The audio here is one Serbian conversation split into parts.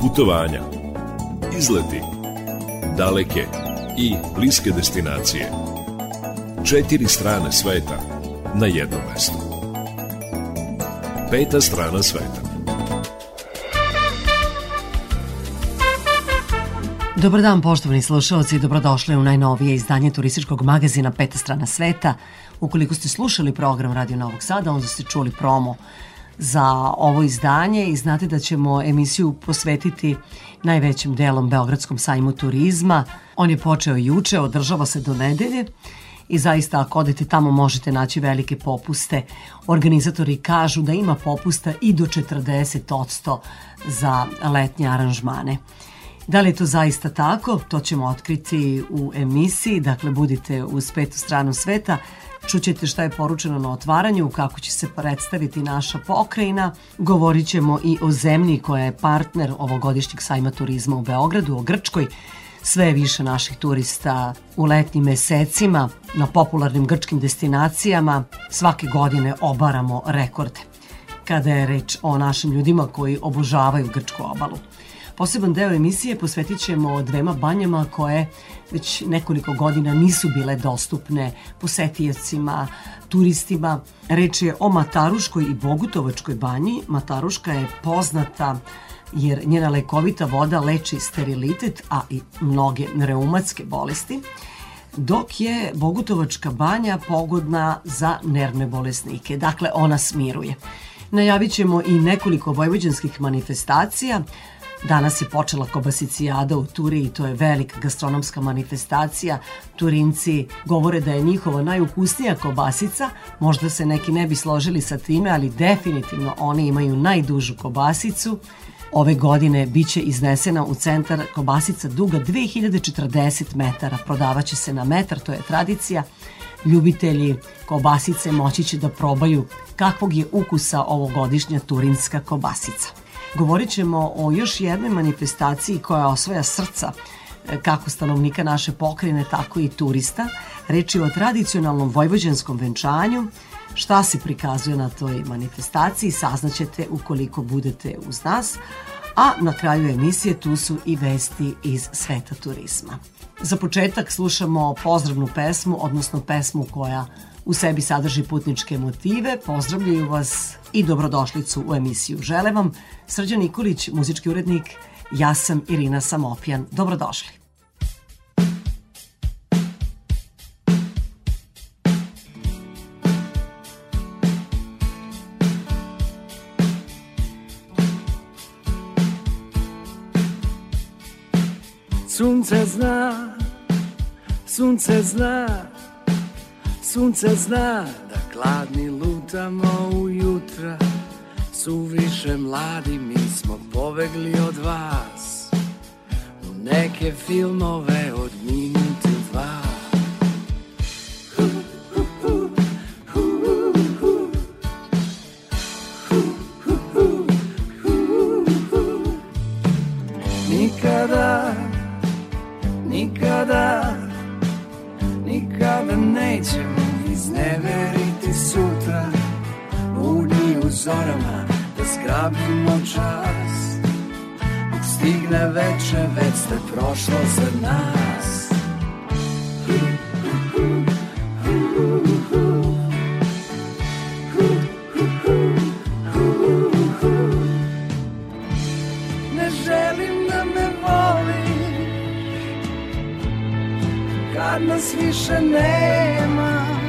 putovanja, izleti, daleke i bliske destinacije. Četiri strane sveta na jednom mestu. Peta strana sveta. Dobar dan poštovani slušalci dobrodošli u najnovije izdanje turističkog magazina Peta strana sveta. Ukoliko ste slušali program Radio Novog Sada, onda ste čuli promo za ovo izdanje i znate da ćemo emisiju posvetiti najvećim delom Beogradskom sajmu turizma. On je počeo juče, održava se do nedelje i zaista ako odete tamo možete naći velike popuste. Organizatori kažu da ima popusta i do 40% za letnje aranžmane. Da li je to zaista tako, to ćemo otkriti u emisiji, dakle budite uz petu stranu sveta, čućete šta je poručeno na otvaranju, kako će se predstaviti naša pokrajina, govorit ćemo i o zemlji koja je partner ovogodišnjeg sajma turizma u Beogradu, o Grčkoj, sve je više naših turista u letnjim mesecima na popularnim grčkim destinacijama. Svake godine obaramo rekorde kada je reč o našim ljudima koji obožavaju grčku obalu. Poseban deo emisije posvetit ćemo dvema banjama koje već nekoliko godina nisu bile dostupne posetijacima, turistima. Reč je o Mataruškoj i Bogutovačkoj banji. Mataruška je poznata jer njena lekovita voda leči sterilitet, a i mnoge reumatske bolesti, dok je Bogutovačka banja pogodna za nervne bolesnike. Dakle, ona smiruje. Najavit ćemo i nekoliko vojvođanskih manifestacija, Danas je počela kobasicijada u Turi i to je velika gastronomska manifestacija. Turinci govore da je njihova najukusnija kobasica, možda se neki ne bi složili sa time, ali definitivno oni imaju najdužu kobasicu. Ove godine biće iznesena u centar kobasica duga 2040 metara, prodavaće se na metar, to je tradicija. Ljubitelji kobasice moći će da probaju kakvog je ukusa ovogodišnja turinska kobasica. Govorit ćemo o još jednoj manifestaciji koja osvaja srca e, kako stanovnika naše pokrajine, tako i turista. Reč je o tradicionalnom vojvođanskom venčanju. Šta se prikazuje na toj manifestaciji saznaćete ukoliko budete uz nas, a na kraju emisije tu su i vesti iz sveta turizma. Za početak slušamo pozdravnu pesmu, odnosno pesmu koja u sebi sadrži putničke motive. Pozdravljaju vas i dobrodošlicu u emisiju. Žele vam Srđan Nikolić, muzički urednik, ja sam Irina Samopjan. Dobrodošli. Sunce zna, sunce zna, sunce zna da gladni lutamo ujutra Suviše mladi mi smo povegli od vas U neke filmove od minuta dva. Nikada, nikada, nikada nećemo izneveriti sutra Budni u zorama da zgrabimo čas Dok stigne veče, već ste prošlo za nas. Ne želim da Kad nas više nema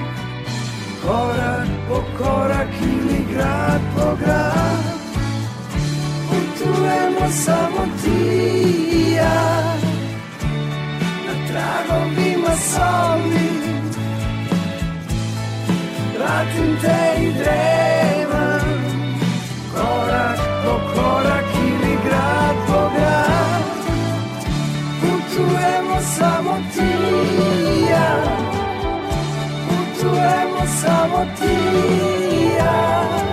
Korak po korak ili grad po grad. Putujemo samo ti i ja. Na tragovima soli. Pratim te i drevam Korak po korak ili grad po grad. Putujemo samo ti i ja. Putujemo samo ti i ja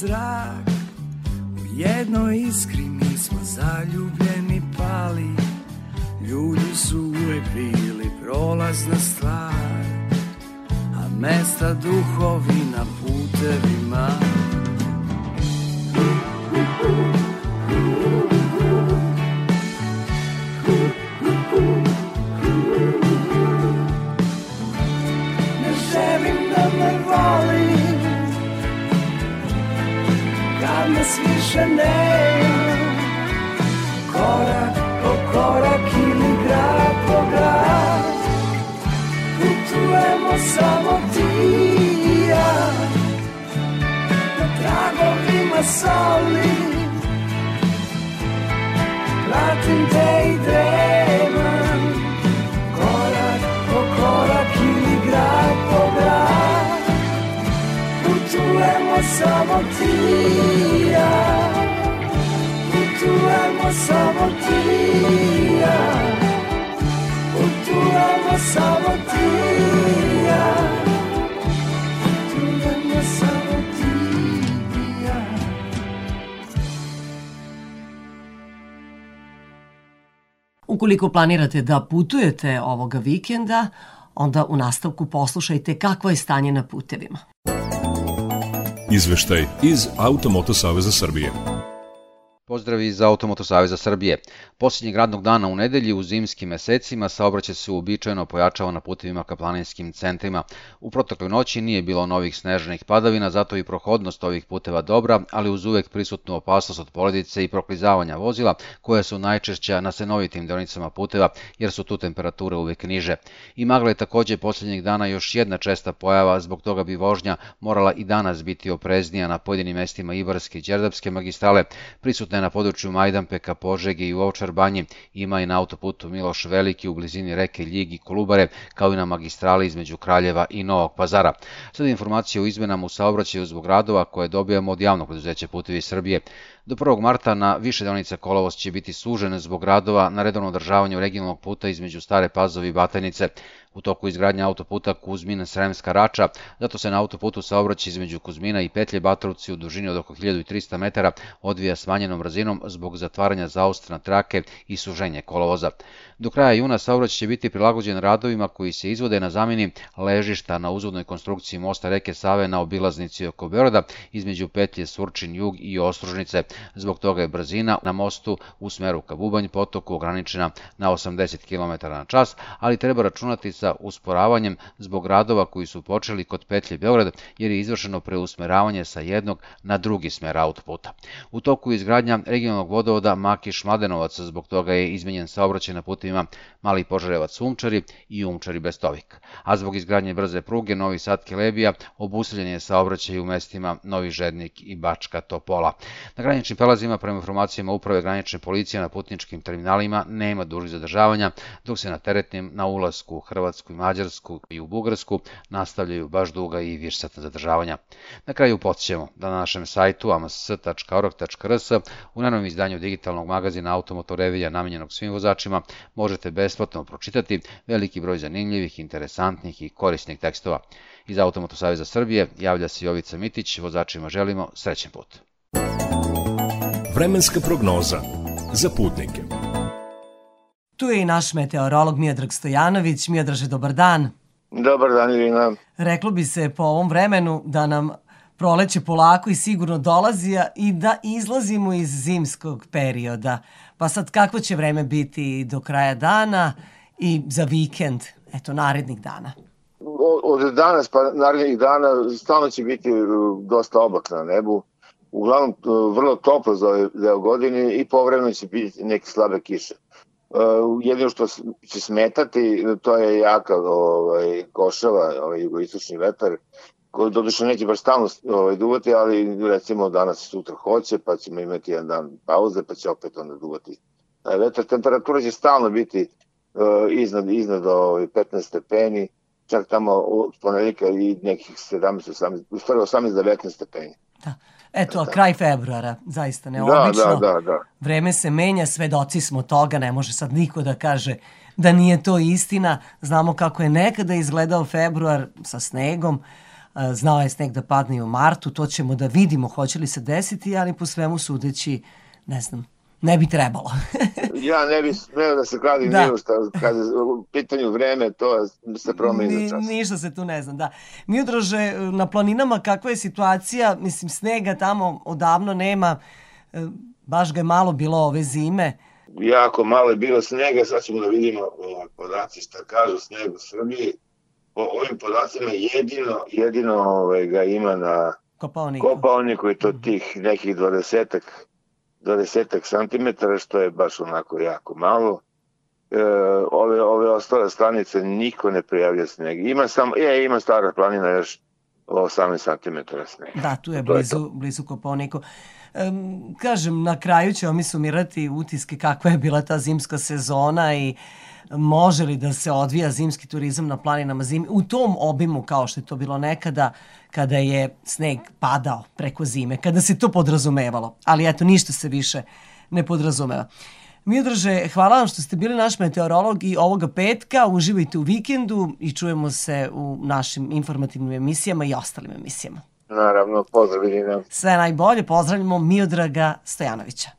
zrak. U jednoj iskri mi smo zaljubljeni pali. Ljudi su uvek bili prolazna stvar A mesta duhovi na putevima više nema Korak po korak ili grad po grad. Putujemo samo ti i ja. Na tragovima soli Pratim te i dremam Putujemo samo ti i ja. Putujemo samo ti i ja. Putujemo samo ti i ja. Putujemo samo ti i ja. Ukoliko planirate da putujete ovoga vikenda, onda u nastavku poslušajte kakvo je stanje na putevima. Izveštaj iz Automoto Saveza Srbije. Pozdrav iz Automoto Saveza Srbije. Posljednjeg radnog dana u nedelji u zimskim mesecima saobraćaj se uobičajeno pojačava na putevima ka planinskim centrima. U protekloj noći nije bilo novih snežnih padavina, zato i prohodnost ovih puteva dobra, ali uz uvek prisutnu opasnost od poledice i proklizavanja vozila, koje su najčešća na senovitim deonicama puteva, jer su tu temperature uvek niže. I magla je takođe posljednjeg dana još jedna česta pojava, zbog toga bi vožnja morala i danas biti opreznija na pojedinim mestima Ibarske i Đerdapske magistrale, prisutne na području Majdanpeka, Požege i Ovčar banji, ima i na autoputu Miloš Veliki u blizini reke Ljig i Kolubare, kao i na magistrali između Kraljeva i Novog pazara. Sada informacije o izmenama u saobraćaju zbog radova koje dobijamo od javnog preduzeća Putevi Srbije. Do 1. marta na više deonica kolovoz će biti sužen zbog radova na redovno održavanju regionalnog puta između Stare Pazove i Batajnice. U toku izgradnja autoputa Kuzmin-Sremska Rača, zato se na autoputu saobraćaj između Kuzmina i Petlje Batrovci u dužini od oko 1300 metara odvija smanjenom brzinom zbog zatvaranja zaostra trake i suženje kolovoza. Do kraja juna saobraćaj će biti prilagođen radovima koji se izvode na zameni ležišta na uzvodnoj konstrukciji mosta reke Save na obilaznici oko Beoroda između petlje Surčin Jug i Ostružnice. Zbog toga je brzina na mostu u smeru ka Bubanj potoku ograničena na 80 km na čas, ali treba računati sa usporavanjem zbog radova koji su počeli kod petlje Beograd jer je izvršeno preusmeravanje sa jednog na drugi smer autoputa. U toku izgradnja regionalnog vodovoda Makiš Mladenovac, zbog toga je izmenjen saobraćaj na putovima Mali Požarevac Umčari i Umčari Bestovik. A zbog izgradnje brze pruge Novi Sad Kelebija obustavljen je saobraćaj u mestima Novi Žednik i Bačka Topola. Na graničnim prelazima, prema informacijama uprave granične policije na putničkim terminalima, nema dužih zadržavanja, dok se na teretnim na ulasku u Hrvatsku i Mađarsku i u Bugarsku nastavljaju baš duga i višsatna zadržavanja. Na kraju podsjećamo da na našem sajtu ams.org.rs u najnovom izdanju digitalnog magazina Automotor Revija namenjenog svim vozačima možete besplatno pročitati veliki broj zanimljivih, interesantnih i korisnih tekstova. Iz Automoto Saveza Srbije javlja se Jovica Mitić, vozačima želimo srećen put. Vremenska prognoza za putnike. Tu je i naš meteorolog Miodrag Stojanović. Miodraže, dobar dan. Dobar dan, Irina. Reklo bi se po ovom vremenu da nam proleće polako i sigurno dolazi i da izlazimo iz zimskog perioda. Pa sad kakvo će vreme biti do kraja dana i za vikend, eto, narednih dana? Od danas pa narednih dana stalno će biti uh, dosta oblak na nebu. Uglavnom uh, vrlo toplo za ovaj deo godine i povremeno će biti neke slabe kiše. Uh, jedino što će smetati, to je jaka ovaj, košava, ovaj jugoistočni vetar, koji doduše neće baš stalno ovaj, duvati, ali recimo danas i sutra hoće, pa ćemo imati jedan dan pauze, pa će opet onda duvati taj vetar. Temperatura će stalno biti uh, iznad, iznad ovaj, 15 stepeni, čak tamo od ponedjeljka i nekih 17, 18, u stvari 18, 19 stepeni. Da. Eto, a kraj februara, zaista neobično. Da, da, da, da. Vreme se menja, svedoci smo toga, ne može sad niko da kaže da nije to istina. Znamo kako je nekada izgledao februar sa snegom, znao je sneg da padne i u martu, to ćemo da vidimo hoće li se desiti, ali po svemu sudeći, ne znam, ne bi trebalo. ja ne bi smeo da se kladim da. ništa, kada u pitanju vreme, to se promeni Ni, za čas. Ništa se tu ne znam, da. Miodraže, na planinama kakva je situacija, mislim, snega tamo odavno nema, e, baš ga je malo bilo ove zime. Jako malo je bilo snega, sad ćemo da vidimo podaci šta kažu sneg u Srbiji. Po ovim podacima jedino, jedino ovaj, ga ima na Kopaoniku. Kopaoniku i to tih nekih dvadesetak 20 cm, što je baš onako jako malo. E, ove, ove ostale stanice niko ne prijavlja sneg. Ima samo, je, ima stara planina još 18 cm snega. Da, tu je blizu, je blizu Kopaoniku. Kažem, na kraju ćemo mi sumirati utiske kakva je bila ta zimska sezona i može li da se odvija zimski turizam na planinama zimi u tom obimu kao što je to bilo nekada kada je sneg padao preko zime, kada se to podrazumevalo. Ali eto, ništa se više ne podrazumeva. Miodraže, hvala vam što ste bili naš meteorolog i ovoga petka. Uživajte u vikendu i čujemo se u našim informativnim emisijama i ostalim emisijama. Naravno, pozdravljam. Sve najbolje, pozdravljamo Miodraga Stojanovića.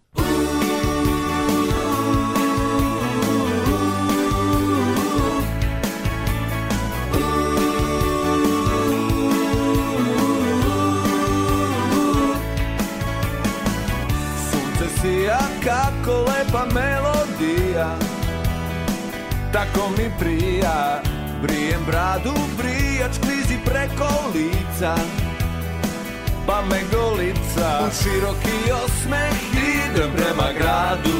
kako lepa melodija Tako mi prija Brijem bradu, brijač klizi preko lica Pa me golica. Široki osmeh idem prema gradu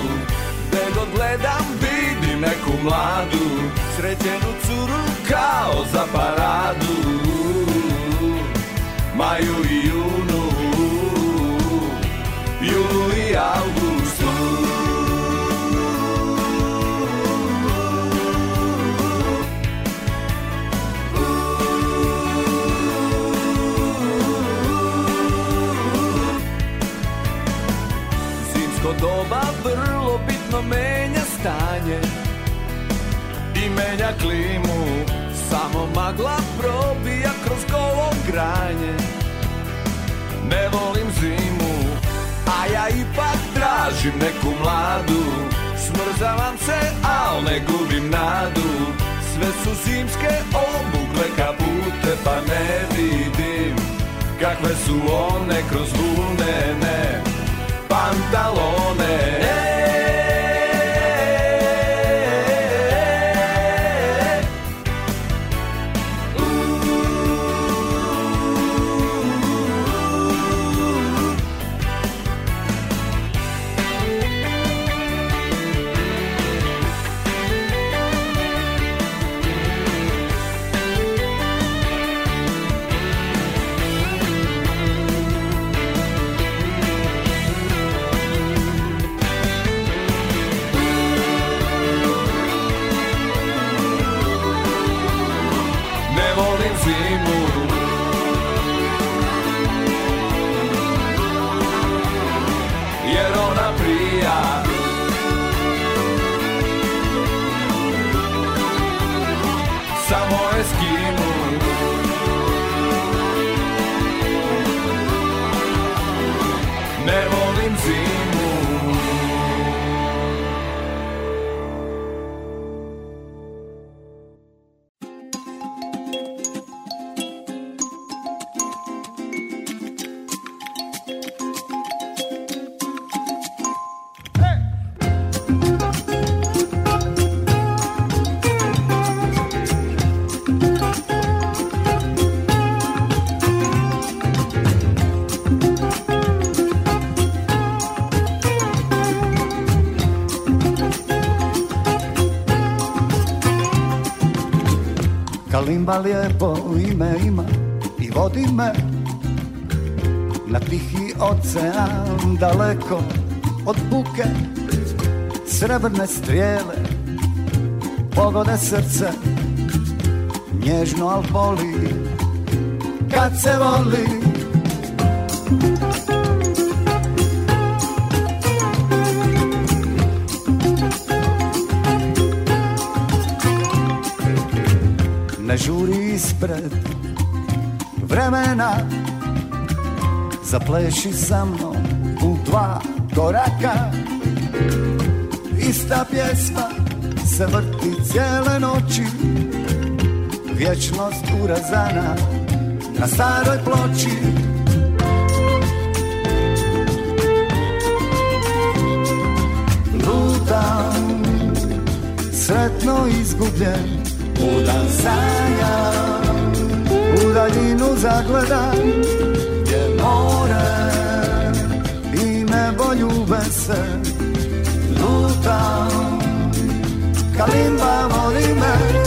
Gde god gledam vidim neku mladu Srećenu curu kao za paradu. Maju i junu Julu i avgust doba vrlo bitno menja stanje I menja klimu. Samo magla probija kroz golo granje. Ne volim zimu A ja ipak tražim neku mladu. Smrzavam se, al ne gubim nadu. Sve su zimske obukle kapute Pa ne vidim kakve su one kroz vunene pantalone. Hey! Kalimba lijepo ime ima i vodi me Na tihi ocean daleko od buke. Srebrne strijele pogode srce Nježno al boli. Kad se voli Zapleši sa mnom u dva koraka. Ista pjesma se vrti cijele noći. Vječnost urazana na staroj ploči. Lutam, sretno izgubljen U dan sanja, u daljinu zagledam i nebo ljube se Lutam, kalimba voli me.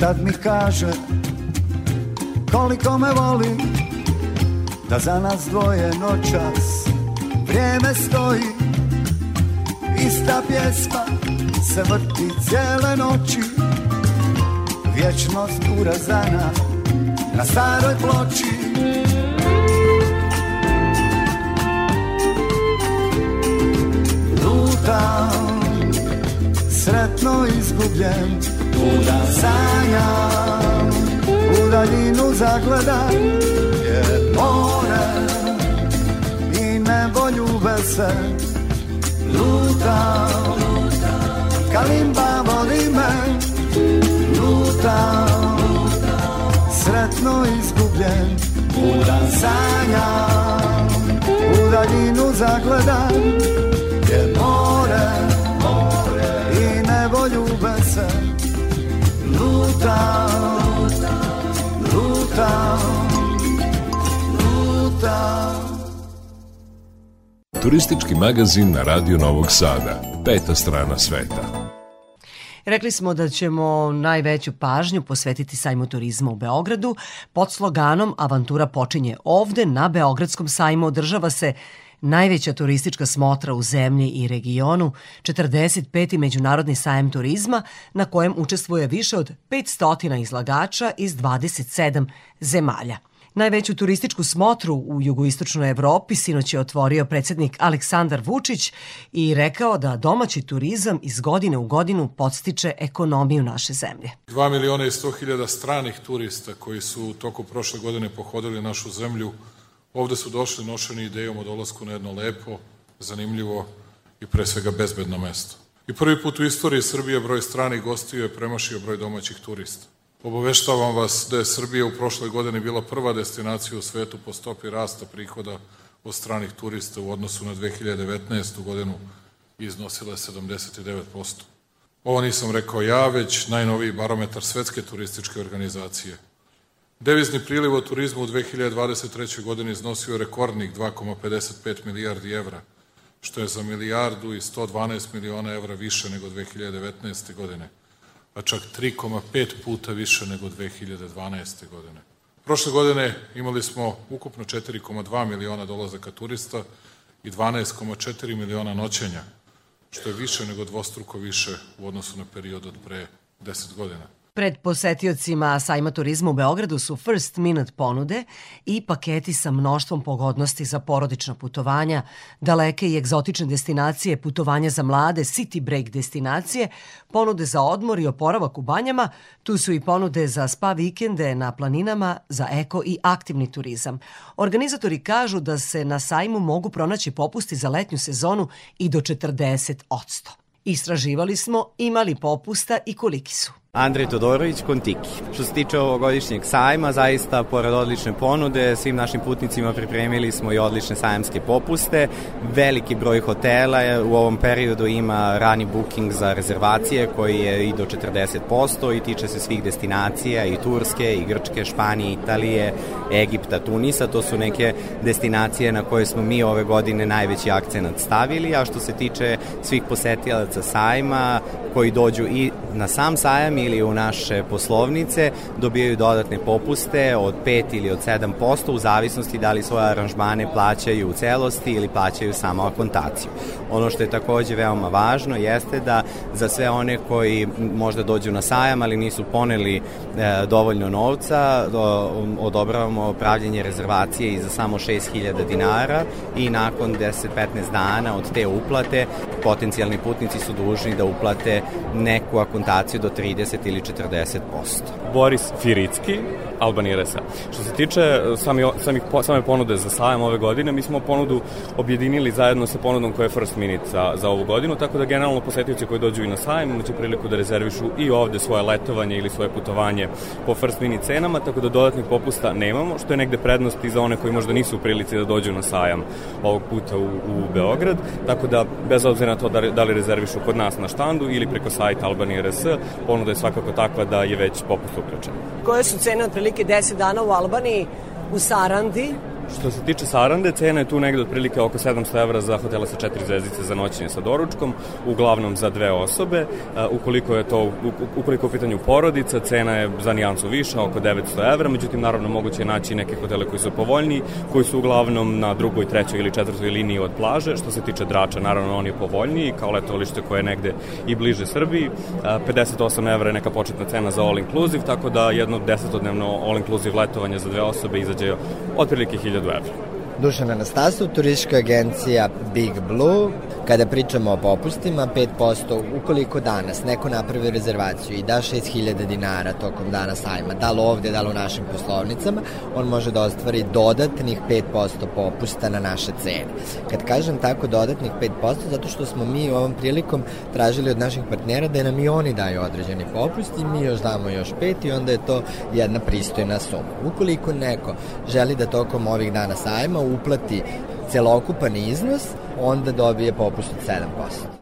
Tad mi kaže koliko me voli Da za nas dvoje noćas vrijeme stoji. Ista pjesma se vrti cijele noći Vječnost urazana na staroj ploči. Lutam, sretno izgubljen Kuda sanjam, u daljinu zagledam Je more i nebo ljube se Lutam, kalimba voli me. Lutam, sretno izgubljen. Kuda sanjam, u daljinu zagledam Je more, more i nebo ljube se lutam, lutam, lutam. Turistički magazin na Radio Novog Sada. Peta strana sveta. Rekli smo da ćemo najveću pažnju posvetiti sajmu turizma u Beogradu. Pod sloganom Avantura počinje ovde, na Beogradskom sajmu održava se najveća turistička smotra u zemlji i regionu, 45. Međunarodni sajem turizma na kojem učestvuje više od 500 izlagača iz 27 zemalja. Najveću turističku smotru u jugoistočnoj Evropi sinoć je otvorio predsednik Aleksandar Vučić i rekao da domaći turizam iz godine u godinu podstiče ekonomiju naše zemlje. 2 miliona i 100 hiljada stranih turista koji su u toku prošle godine pohodili našu zemlju Ovde su došli nošeni idejom o dolasku na jedno lepo, zanimljivo i pre svega bezbedno mesto. I prvi put u istoriji Srbije broj stranih gostiju je premašio broj domaćih turista. Obaveštavam vas da je Srbija u prošloj godini bila prva destinacija u svetu po stopi rasta prihoda od stranih turista u odnosu na 2019. godinu i iznosila je 79%. Ovo nisam rekao ja, već najnoviji barometar Svetske turističke organizacije – Devizni priliv od turizma u 2023. godini iznosio rekordnih 2,55 milijardi evra, što je za milijardu i 112 miliona evra više nego 2019. godine, a čak 3,5 puta više nego 2012. godine. Prošle godine imali smo ukupno 4,2 miliona dolazaka turista i 12,4 miliona noćenja, što je više nego dvostruko više u odnosu na period od pre 10 godina. Pred posetiocima sajma turizma u Beogradu su first minute ponude i paketi sa mnoštvom pogodnosti za porodična putovanja, daleke i egzotične destinacije, putovanja za mlade, city break destinacije, ponude za odmor i oporavak u banjama, tu su i ponude za spa vikende na planinama, za eko i aktivni turizam. Organizatori kažu da se na sajmu mogu pronaći popusti za letnju sezonu i do 40 odsto. Istraživali smo imali popusta i koliki su. Andrej Todorović, Kontiki. Što se tiče ovogodišnjeg sajma, zaista, pored odlične ponude, svim našim putnicima pripremili smo i odlične sajamske popuste. Veliki broj hotela u ovom periodu ima rani booking za rezervacije koji je i do 40% i tiče se svih destinacija i Turske, i Grčke, Španije, Italije, Egipta, Tunisa. To su neke destinacije na koje smo mi ove godine najveći akcenat stavili, a što se tiče svih posetilaca sajma koji dođu i na sam sajam ili u naše poslovnice dobijaju dodatne popuste od 5 ili od 7% u zavisnosti da li svoje aranžmane plaćaju u celosti ili plaćaju samo akontaciju. Ono što je takođe veoma važno jeste da za sve one koji možda dođu na sajam ali nisu poneli e, dovoljno novca, do, odobravamo pravljenje rezervacije i za samo 6000 dinara i nakon 10-15 dana od te uplate potencijalni putnici su dužni da uplate neku akontaciju do 30 ili 40%. Boris Firicki, Albanija RSA. Što se tiče e, sami, sami, same ponude za sajam ove godine, mi smo ponudu objedinili zajedno sa ponudom koja je first minute za, za ovu godinu, tako da generalno posetioci koji dođu i na sajam imaće priliku da rezervišu i ovde svoje letovanje ili svoje putovanje po first minute cenama, tako da dodatnih popusta nemamo, što je negde prednost i za one koji možda nisu u prilici da dođu na sajam ovog puta u, u Beograd, tako da bez obzira na to da, da li rezervišu kod nas na štandu ili preko sajta Albanija RS, ponuda je svakako takva da je već popust uključen. Koje su cene otprilike 10 dana u Albaniji, u Sarandi, Što se tiče Sarande, cena je tu negde otprilike oko 700 evra za hotela sa četiri zvezdice za noćenje sa doručkom, uglavnom za dve osobe. Ukoliko je to, ukoliko u pitanju porodica, cena je za nijansu više, oko 900 evra, međutim, naravno, moguće je naći neke hotele koji su povoljniji, koji su uglavnom na drugoj, trećoj ili četvrtoj liniji od plaže. Što se tiče Drača, naravno, on je povoljniji, kao letovalište koje je negde i bliže Srbiji. 58 evra je neka početna cena za all inclusive, tako da jedno desetodnevno all inclusive letovanje za dve osobe izađe otprilike 1000 evra. Dušan Anastasov, turistička agencija Big Blue. Kada pričamo o popustima, 5% ukoliko danas neko napravi rezervaciju i da 6000 dinara tokom dana sajma, da li ovde, da li u našim poslovnicama, on može da ostvari dodatnih 5% popusta na naše cene. Kad kažem tako dodatnih 5%, zato što smo mi ovom prilikom tražili od naših partnera da nam i oni daju određeni popust i mi još damo još 5 i onda je to jedna pristojna suma. Ukoliko neko želi da tokom ovih dana sajma uplati celokupan iznos, onda dobije popust od 7%.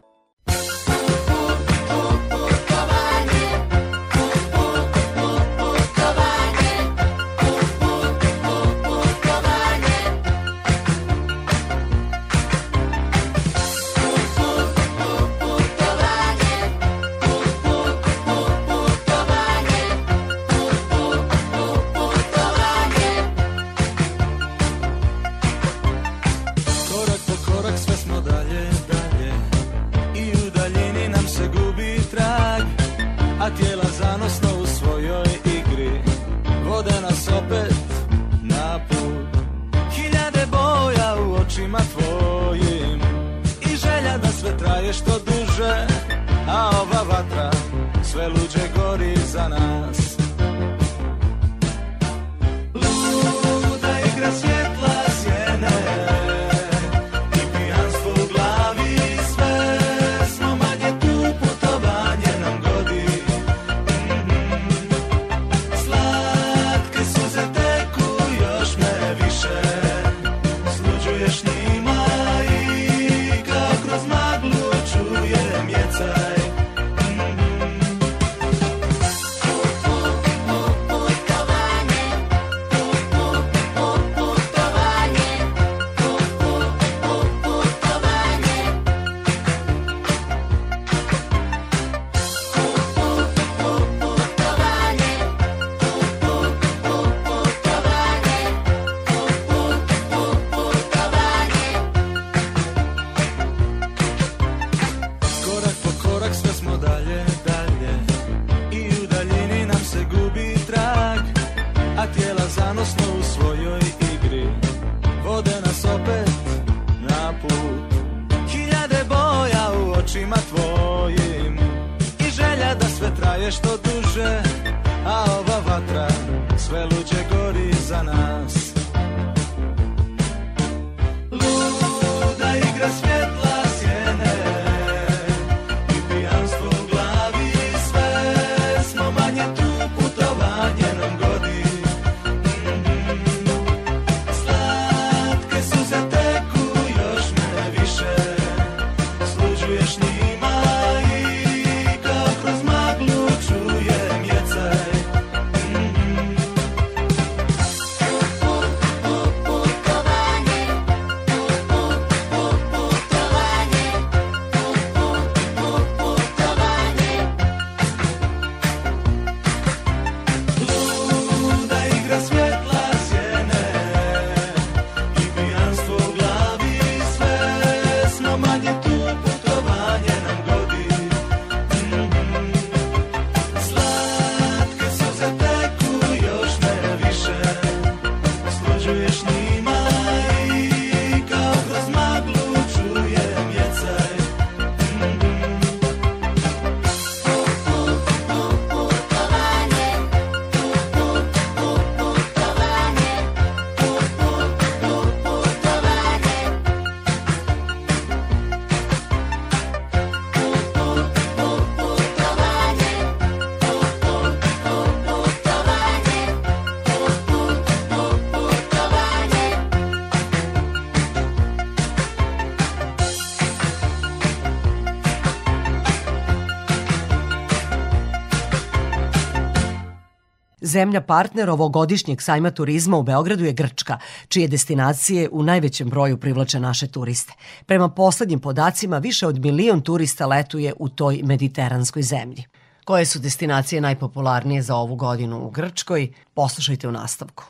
Zemlja partner ovogodišnjeg sajma turizma u Beogradu je Grčka, čije destinacije u najvećem broju privlače naše turiste. Prema poslednjim podacima, više od milion turista letuje u toj mediteranskoj zemlji. Koje su destinacije najpopularnije za ovu godinu u Grčkoj? Poslušajte u nastavku.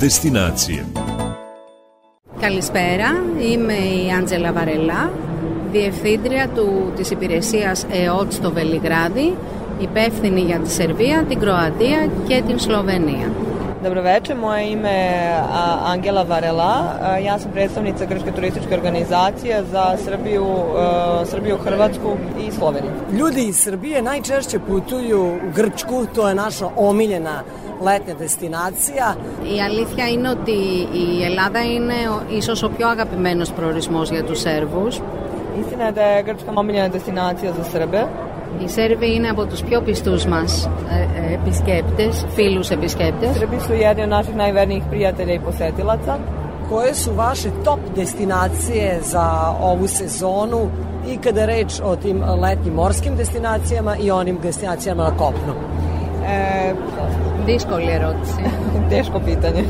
Destinacije Καλησπέρα, είμαι η Άντζελα Βαρελά, διευθύντρια του, της υπηρεσίας ΕΟΤ στο Βελιγράδι, η για τη Σερβία, την Κροατία και την Σλοβενία. Καλησπέρα. Μου η με Αγγέλα Βαρελά. Είμαι πρεσταντίστα γρηγοριστικής οργανισάτσιας για Σερβίο, Σερβίο, Χρεβατικού και Σλοβενία. Λάδη στη Σερβία, να είναι τα πιο αγαπημένα τους προορισμούς για τους Σερβούς. Είναι η γρηγοριστική αγα οι Σέρβοι είναι από τους πιο πιστούς μας ε, επισκέπτες, φίλους επισκέπτες. Srbi su jedni od naših najvernijih prijatelja i posetilaca. Koje su vaše top destinacije za ovu sezonu i kada je reč o tim letnjim morskim destinacijama i onim destinacijama na kopnu? Ε, δύσκολη ερώτηση. Τέσκο pitanje.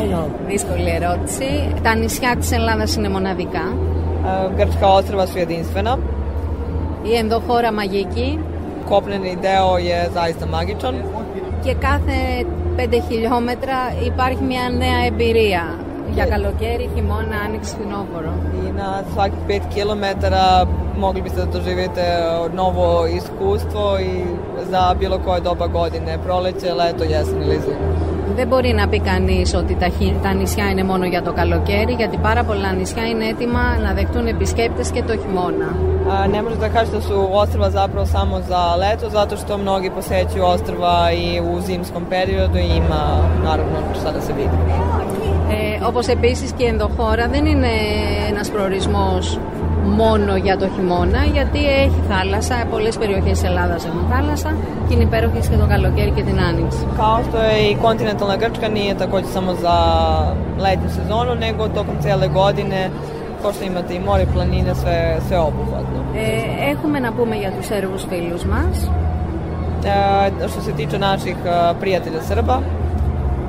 I know. Δύσκολη ερώτηση. Τα νησιά της Ελλάδας είναι μοναδικά. Grčka ostrava su jedinstvena η ενδοχώρα μαγική. Κόπλενη ιδέο για ζάιστα μάγκητον. Και κάθε 5 χιλιόμετρα υπάρχει μια νέα εμπειρία. Για καλοκαίρι, χειμώνα, άνοιξη, φθινόπωρο. Είναι σαν πέντε χιλιόμετρα, μόλι πιστεύω ότι το ζήτησε νόβο ισκούστο ή για οποιαδήποτε τόπα γόντινε, πρόλεξε, το Γιάννη δεν μπορεί να πει κανείς ότι τα, τα νησιά είναι μόνο για το καλοκαίρι, γιατί πάρα πολλά νησιά είναι έτοιμα να δεχτούν επισκέπτες και το χειμώνα. A, ne može da kažete da su ostrva zapravo samo za leto, zato što mnogi posećuju ostrva i u zimskom periodu i ima naravno šta da se vidi. Ε, όπως επίσης και η ενδοχώρα δεν είναι ένας προορισμός μόνο για το χειμώνα, γιατί έχει θάλασσα. Πολλές περιοχές της Ελλάδας έχουν θάλασσα και είναι υπέροχε και το καλοκαίρι και την άνοιξη. Kao što je i kontinentalna Grčka nije takođe samo za letnju sezonu, nego tokom cele godine, kao što imate i more, planine, sve, sve obuhvatno. Ε, έχουμε να πούμε για τους Σέρβους φίλους μας. Ε, što se tiče naših prijatelja Srba,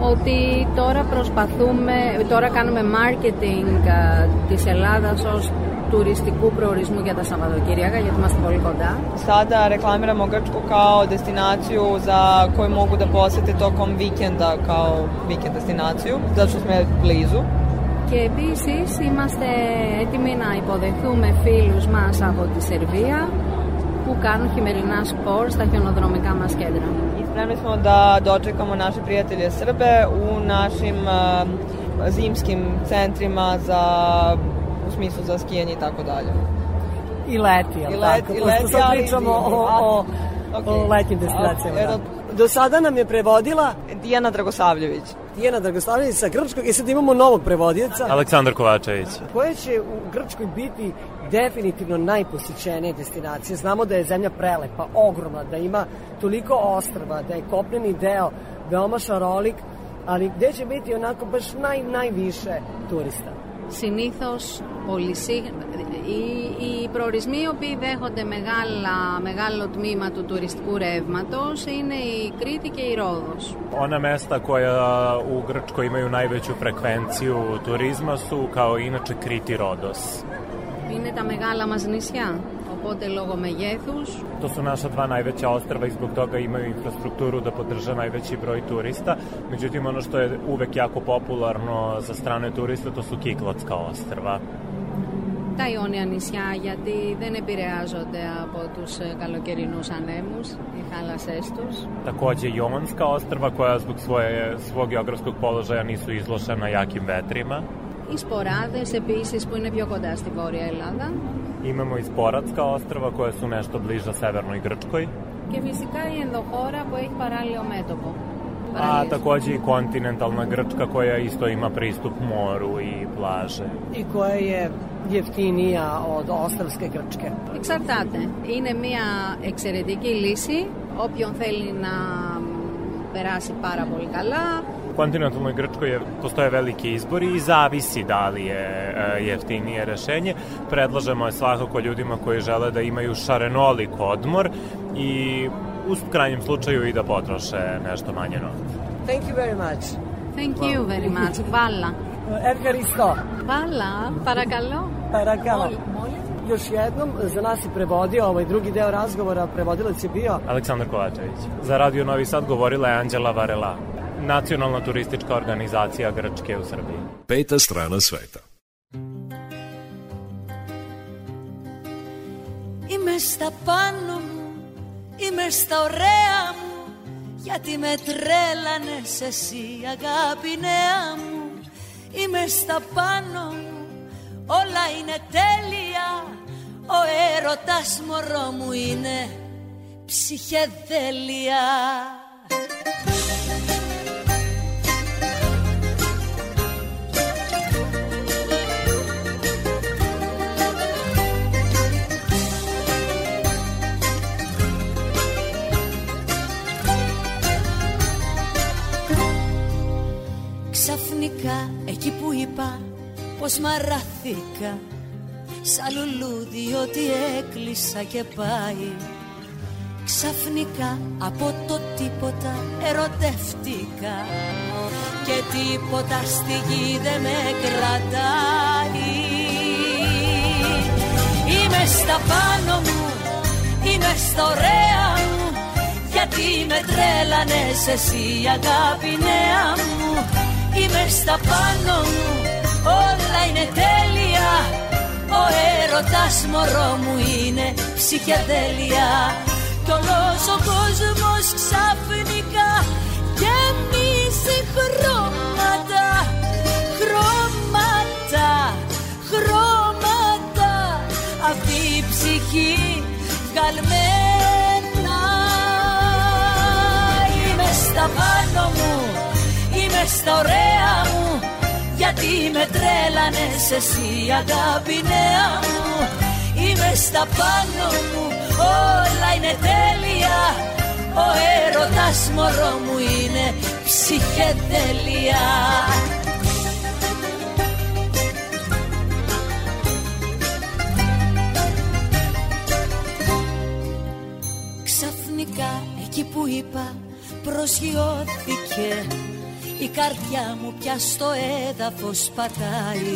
ότι τώρα προσπαθούμε, τώρα κάνουμε marketing uh, της Ελλάδας ως τουριστικού προορισμού για τα Σαββατοκύριακα, γιατί είμαστε πολύ κοντά. Sada reklamiramo Grčku kao destinaciju za koju mogu da posete tokom vikenda kao vikend destinaciju, zato što smo blizu. Και επίσης είμαστε έτοιμοι να υποδεχθούμε φίλους μας από τη Σερβία που κάνουν χειμερινά σπορ στα χιονοδρομικά μας κέντρα. I spremni smo da dočekamo naše prijatelje Srbe u našim uh, zimskim centrima za u smislu za skijanje i tako dalje. I leti, jel I leti, tako? i Pošto leti, sad ali pričamo zimi. o, o, Okay. o letnjim destinacijama. A, Da. Do sada nam je prevodila Dijana Dragosavljević. Dijana Dragoslavljević sa Grčkog i sad imamo novog prevodioca. Aleksandar Kovačević. Koje će u Grčkoj biti definitivno najposjećenije destinacije. Znamo da je zemlja prelepa, ogromna, da ima toliko ostrva, da je kopneni deo veoma šarolik, ali gde će biti onako baš naj, najviše turista? Συνήθως πολυσύγχρονα. Οι, οι προορισμοί οι οποίοι δέχονται μεγάλα, μεγάλο τμήμα του τουριστικού ρεύματος είναι η Κρήτη και η Ρόδος. Ona mesta koja u Grčkoj imaju najveću frekvenciju turizma su kao inače Kriti Rodos. Είναι τα μεγάλα μας νησιά, οπότε λόγω μεγέθους. Το σου να σου πάνε αιβέτσια ή με infrastructure, ούτε ποτρεζέ να το σου κύκλωτσκα όστρεβα. Τα Ιόνια νησιά γιατί δεν επηρεάζονται από τους ε, καλοκαιρινούς ανέμους, οι θάλασσές τους. Οι σποράδες επίσης που είναι πιο κοντά στη Βόρεια Ελλάδα, Imamo i Sporatska ostrva koja su nešto bliža severnoj Grčkoj. Και φυσικά η ενδοχώρα που έχει παράλληλο μέτωπο. A takođe i kontinentalna Grčka koja isto ima pristup moru i plaže. I koja je jeftinija od ostrvske Grčke. Εξαρτάται. Είναι μια εξαιρετική λύση. Όποιον θέλει να περάσει πάρα πολύ καλά, u kontinentalnoj Grčkoj je, postoje veliki izbori i zavisi da li je e, jeftinije rešenje. Predlažemo je svakako ljudima koji žele da imaju šarenolik odmor i u krajnjem slučaju i da potroše nešto manje novca. Thank you very much. Thank you very much. Hvala. Ergaristo. Hvala. Paragalo. Paragalo. Još jednom, za nas je prevodio ovaj drugi deo razgovora, prevodilac je bio... Aleksandar Kovačević. Za Radio Novi Sad govorila je Anđela Varela. Nacionalna turistička organizacija Grčke u Srbiji. Peta strana sveta. Είμαι στα πάνω μου, είμαι στα ωραία μου Γιατί με τρέλανες εσύ αγάπη νέα μου Είμαι στα πάνω μου, όλα είναι τέλεια Ο έρωτας μωρό μου είναι ψυχεδέλεια Ξαφνικά εκεί που είπα πως μαράθηκα Σαν λουλούδι ότι έκλεισα και πάει. Ξαφνικά από το τίποτα ερωτεύτηκα Και τίποτα στη γη δεν με κρατάει. Είμαι στα πάνω μου, είμαι στα ωραία μου Γιατί με τρέλανες εσύ αγάπη νέα μου Είμαι στα πάνω μου, όλα είναι τέλεια. Ο έρωτας μωρό μου είναι ψυχεδέλεια. Κι όλος ο κόσμος ξαφνικά γεμίζει χρώματα. Χρώματα, χρώματα. Αυτή η ψυχή βγαλμένα. Είμαι στα πάνω μου είμαι στα ωραία μου Γιατί με τρέλανες εσύ αγάπη νέα μου. Είμαι στα πάνω μου όλα είναι τέλεια. Ο έρωτας μωρό μου είναι ψυχεδέλεια Ξαφνικά εκεί που είπα προσγειώθηκε η καρδιά μου πια στο έδαφος πατάει.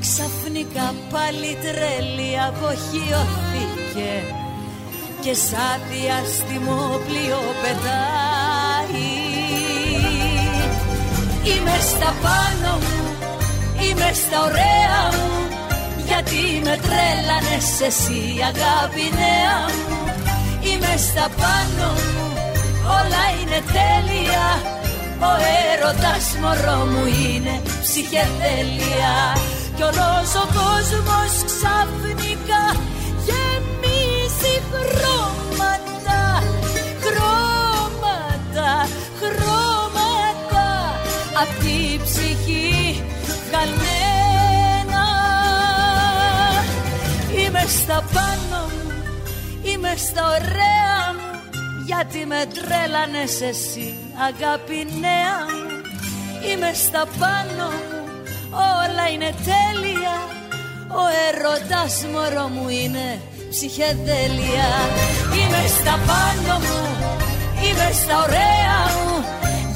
Ξαφνικά πάλι τρέλη αποχειώθηκε Και σαν διάστημο πλοίο πετάει. Είμαι στα πάνω μου, είμαι στα ωραία μου Γιατί με τρέλανες εσύ αγάπη νέα μου. Είμαι στα πάνω μου, όλα είναι τέλεια ο έρωτας μωρό μου είναι ψυχεδέλεια Κι όλος ο κόσμος ξαφνικά γεμίζει χρώματα Χρώματα, χρώματα. Απ' τη ψυχή βγαλμένα Είμαι στα πάνω μου, είμαι στα ωραία μου. Γιατί με τρέλανες εσύ αγάπη νέα μου Είμαι στα πάνω μου. Όλα είναι τέλεια. Ο έρωτας μωρό μου είναι ψυχεδέλεια. Είμαι στα πάνω μου, είμαι στα ωραία μου.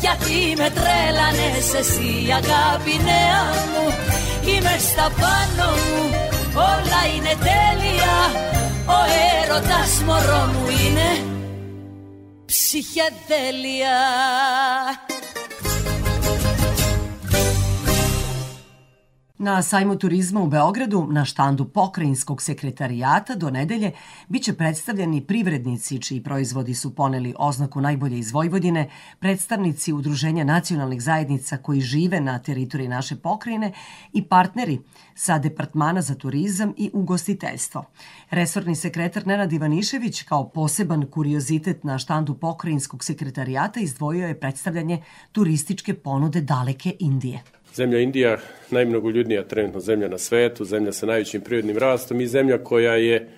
Γιατί με τρέλανες εσύ αγάπη νέα μου Είμαι στα πάνω μου, όλα είναι τέλεια. Ο έρωτας μωρό μου είναι ψυχιαδέλεια Na sajmu turizma u Beogradu, na štandu pokrajinskog sekretarijata do nedelje, biće predstavljeni privrednici čiji proizvodi su poneli oznaku najbolje iz Vojvodine, predstavnici Udruženja nacionalnih zajednica koji žive na teritoriji naše pokrajine i partneri sa Departmana za turizam i ugostiteljstvo. Resorni sekretar Nenad Ivanišević kao poseban kuriozitet na štandu pokrajinskog sekretarijata izdvojio je predstavljanje turističke ponude daleke Indije. Zemlja Indija, najmnogoljudnija trenutno zemlja na svetu, zemlja sa najvećim prirodnim rastom i zemlja koja je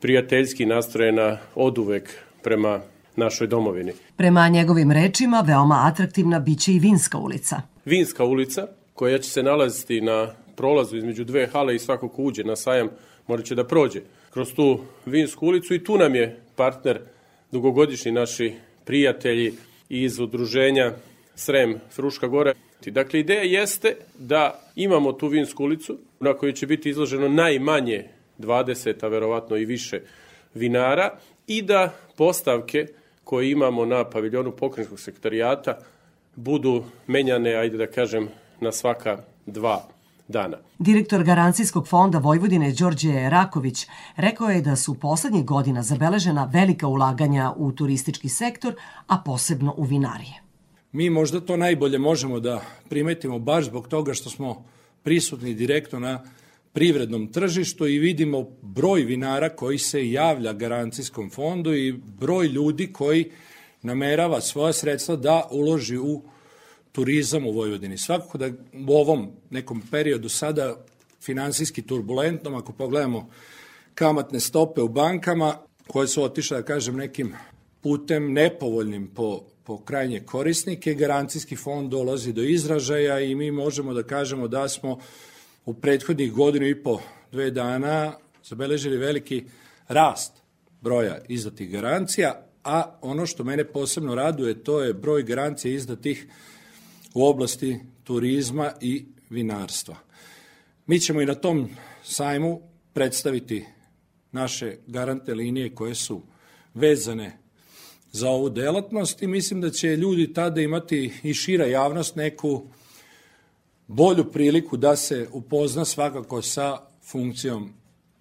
prijateljski nastrojena oduvek prema našoj domovini. Prema njegovim rečima, veoma atraktivna biće i Vinska ulica. Vinska ulica, koja će se nalaziti na prolazu između dve hale i svako ko uđe na sajam morat će da prođe kroz tu Vinsku ulicu i tu nam je partner dugogodišnji naši prijatelji iz udruženja Srem Fruška Gora. Dakle, ideja jeste da imamo tu vinsku ulicu na kojoj će biti izloženo najmanje 20, a verovatno i više vinara i da postavke koje imamo na paviljonu pokrenjskog sektarijata budu menjane, ajde da kažem, na svaka dva dana. Direktor Garancijskog fonda Vojvodine Đorđe Raković rekao je da su poslednjih godina zabeležena velika ulaganja u turistički sektor, a posebno u vinarije. Mi možda to najbolje možemo da primetimo baš zbog toga što smo prisutni direktno na privrednom tržištu i vidimo broj vinara koji se javlja garancijskom fondu i broj ljudi koji namerava svoje sredstva da uloži u turizam u Vojvodini. Svakako da u ovom nekom periodu sada finansijski turbulentnom, ako pogledamo kamatne stope u bankama, koje su otišle, da kažem, nekim putem nepovoljnim po, po krajnje korisnike, garancijski fond dolazi do izražaja i mi možemo da kažemo da smo u prethodnih godinu i po dve dana zabeležili veliki rast broja izdatih garancija, a ono što mene posebno raduje to je broj garancija izdatih u oblasti turizma i vinarstva. Mi ćemo i na tom sajmu predstaviti naše garante linije koje su vezane za ovu delatnost i mislim da će ljudi tada imati i šira javnost neku bolju priliku da se upozna svakako sa funkcijom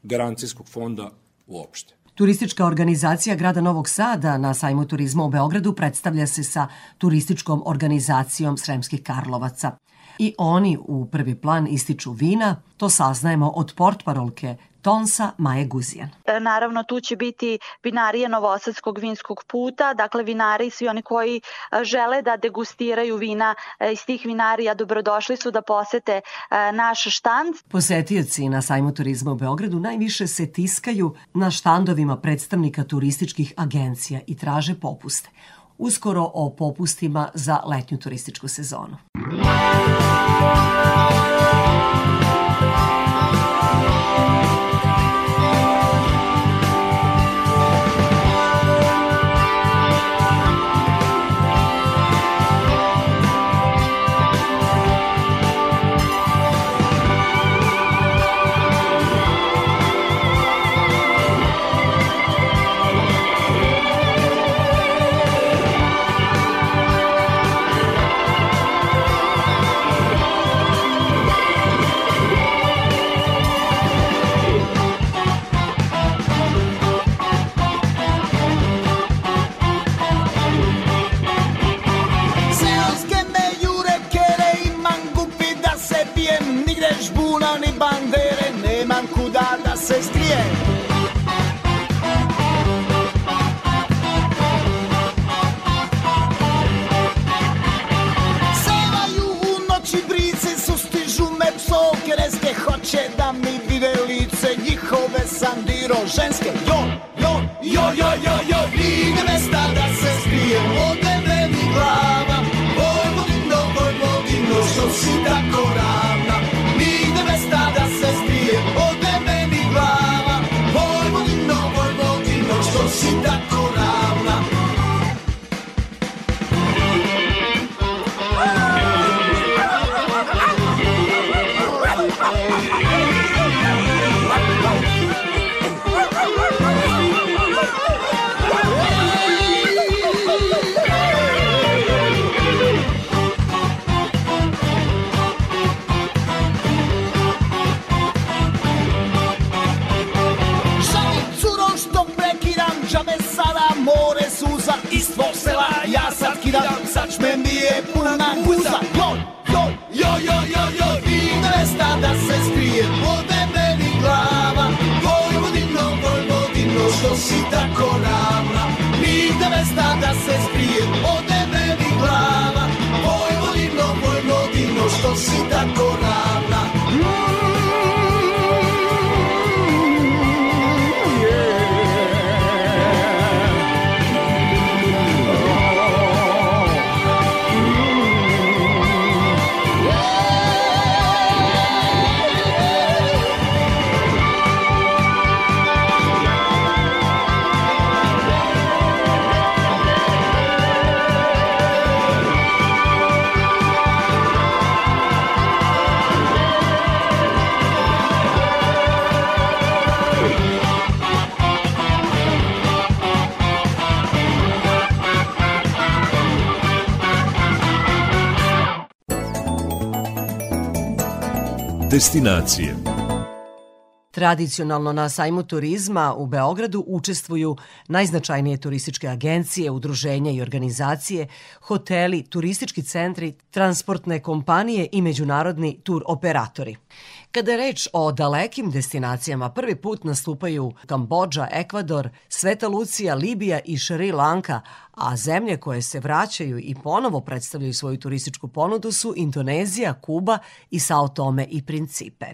garancijskog fonda uopšte. Turistička organizacija grada Novog Sada na sajmu turizma u Beogradu predstavlja se sa turističkom organizacijom Sremskih Karlovaca. I oni u prvi plan ističu vina, to saznajemo od portparolke Tonsa Maje Guzijan. E, naravno, tu će biti vinarije Novosadskog vinskog puta, dakle vinari i svi oni koji e, žele da degustiraju vina e, iz tih vinarija dobrodošli su da posete naš štand. Posetioci na sajmu turizma u Beogradu najviše se tiskaju na štandovima predstavnika turističkih agencija i traže popuste uskoro o popustima za letnju turističku sezonu. se Njihove sandiro ženske Jo, jo, jo, jo, jo, jo Nigde destinacije. Tradicionalno na sajmu turizma u Beogradu učestvuju najznačajnije turističke agencije, udruženja i organizacije, hoteli, turistički centri, transportne kompanije i međunarodni tur operatori. Kada je reč o dalekim destinacijama, prvi put nastupaju Kambođa, Ekvador, Sveta Lucija, Libija i Šri Lanka, a zemlje koje se vraćaju i ponovo predstavljaju svoju turističku ponudu su Indonezija, Kuba i Sao Tome i Principe.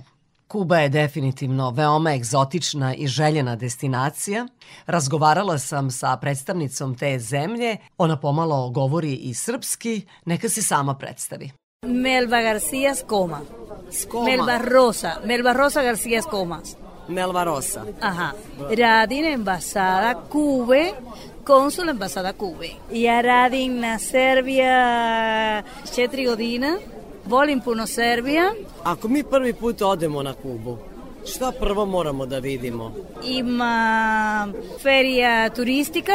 Kuba je definitivno veoma egzotična i željena destinacija. Razgovarala sam sa predstavnicom te zemlje. Ona pomalo govori i srpski. Neka se sama predstavi. Melba García Escoma. Skoma. Melba Rosa. Melba Rosa García Escoma. Melva Rosa. Ajá. Radin Embasada Cube. Cónsul Embasada Cube. Ja radim na Serbija četiri godina. Volim puno Serbija. Ako mi prvi put odemo na Kubu, šta prvo moramo da vidimo? Ima feria turística,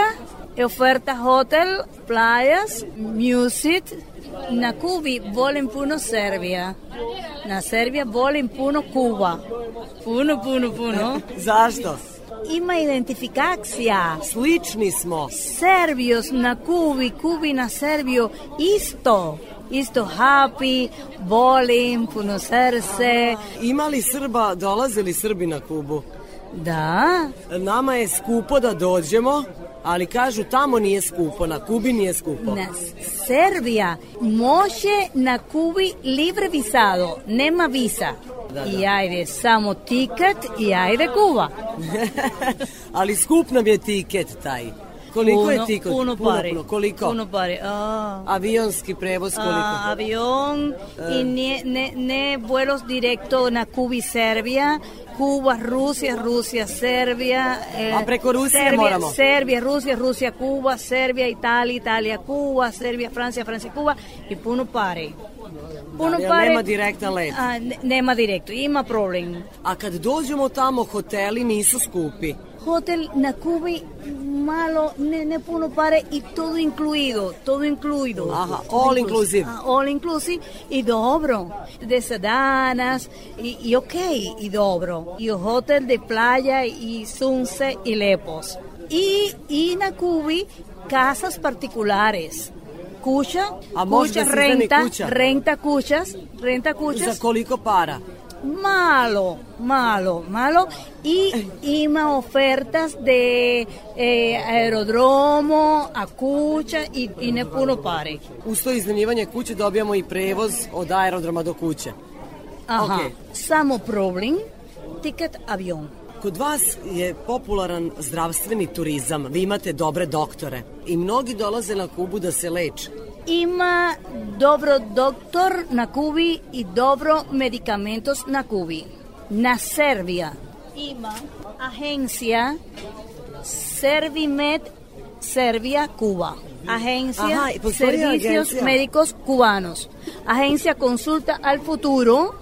oferta hotel, playas, music. Na Kubi volim puno Serbija. Na Serbija volim puno Kuba. Puno, puno, puno. Zašto? Ima identifikacija. Slični smo. Serbios na Kubi, Kubi na Serbiju isto. Isto happy, volim, puno srce. Ima li Srba, dolaze li Srbi na Kubu? Da. Nama je skupo da dođemo, ali kažu tamo nije skupo, na Kubi nije skupo. Na Serbija može na Kubi libre visado, nema visa. Da, da. I ajde samo tiket i ajde Kuba. ali skup nam je tiket taj. Koliko je Puno- puno pare. Puno, koliko? Puno pare. A, Avionski prevoz koliko? a, avión Eh. y ne, ne, ne vuelos directo na Serbia. Cuba, Rusia, Rusia, Serbia. eh, A preko Rusije Serbia, moramo. Serbia, Rusia, Rusia, Cuba, Serbia, Italija, Italija, Cuba, Serbia, Francija, Francija, Kuba i puno pare. Puno pare. nema direktan let. A, ne- nema direktno, ima problem. A kad dođemo tamo, hoteli nisu skupi. Hotel na Cubi malo, ne, ne puno pare i todo incluido, todo incluido. Aha, all inclusive. Ah, all inclusive i dobro. Deset danas i, i ok, i dobro. I hotel de playa i sunset i lepos. I, i na Cubi casas particulares. Kuća, A može kuća da se iznajmi renta, renta kućas, renta koliko para? Malo, malo, malo. Y ima ofertas de eh, aerodromo, a kuća i, i ne puno pare. Uz to iznajmljivanje kuće dobijamo i prevoz od aerodroma do kuće. Aha, Ok. samo problem, tiket avion. Kod vas je popularan zdravstveni turizam, vi imate dobre doktore i mnogi dolaze na Kubu da se leče. Ima dobro doktor na Kubi i dobro medicamentos na Kubi. Na Serbia ima agencia Servimed Serbia Cuba. Agencia Ajá, y pues, ¿cuál es la Servicios agencia? Médicos Cubanos. Agencia Consulta al Futuro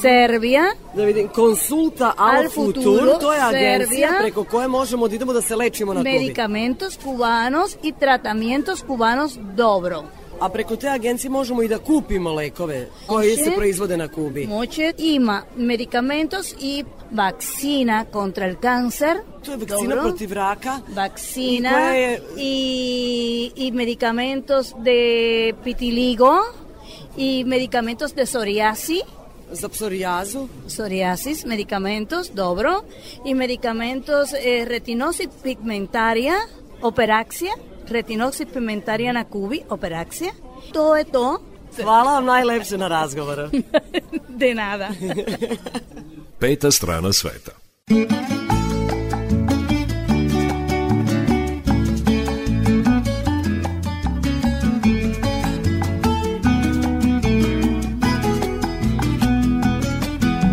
Serbia. Vidim, konsulta al, Al futuro, Futuro, to je agencija Serbia. preko koje možemo da idemo da se lečimo na Kubi. Medicamentos cubanos y tratamientos cubanos dobro. a preko te agencije možemo i da kupimo lekove koji se proizvode na Kubi. Moće. Ima medikamentos i vakcina kontra el cáncer. To je vakcina Dobro. protiv raka. Vakcina i, je... i, i medikamentos de pitiligo i medikamentos de psoriasis. Za psorijazu? Psoriasis, medicamentos, dobro. I medicamentos eh, retinosis pigmentaria, operaxia. Retinosis pigmentaria na cubi, operaxia. To je to. Hvala vam najlepše na razgovoru. De nada. Peta strana sveta.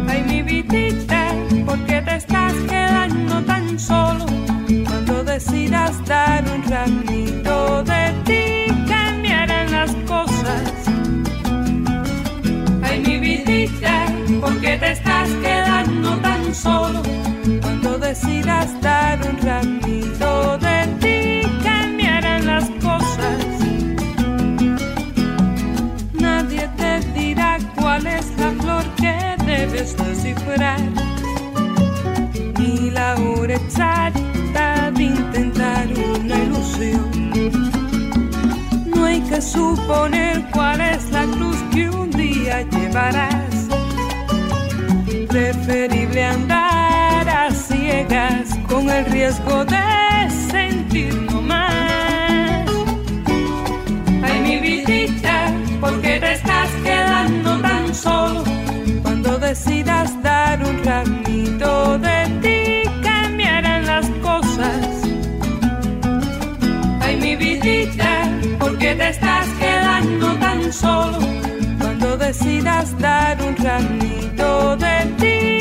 Ay, mi vidita, ¿por solo cuando decidas dar un ratito de ti cambiarán las cosas. Nadie te dirá cuál es la flor que debes descifrar ni la hora exacta de intentar una ilusión. No hay que suponer cuál es la cruz que un día llevarás. Preferir Preferible andar a ciegas con el riesgo de sentir no más. Ay, mi vidita, ¿por qué te estás quedando tan solo? Cuando decidas dar un ramito de ti, cambiarán las cosas. Ay, mi vidita, ¿por qué te estás quedando tan solo? Cuando decidas dar un ramito de ti,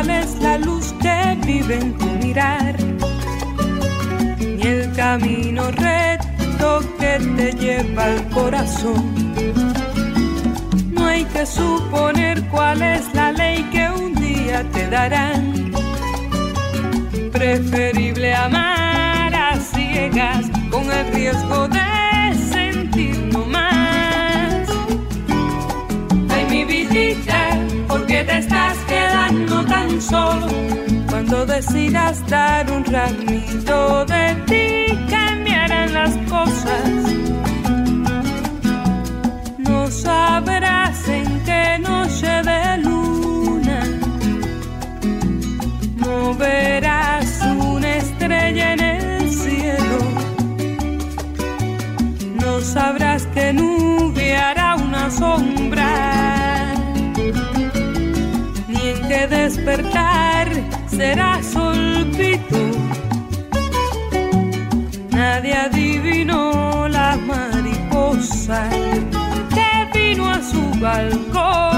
cuál es la luz que vive en tu mirar, ni el camino recto que te lleva al corazón. No hay que suponer cuál es la ley que un día te darán. Preferible amar a ciegas con el riesgo de sentir no más. Ay, mi vidita, ¿por qué te estás solo? Cuando decidas dar un ramito de ti, cambiarán las cosas. No sabrás en qué noche de luna no verás una estrella en el cielo. No sabrás que nube hará una sombra, ni en qué despertar será solpito. Nadie adivinó la mariposa que vino a su balcón.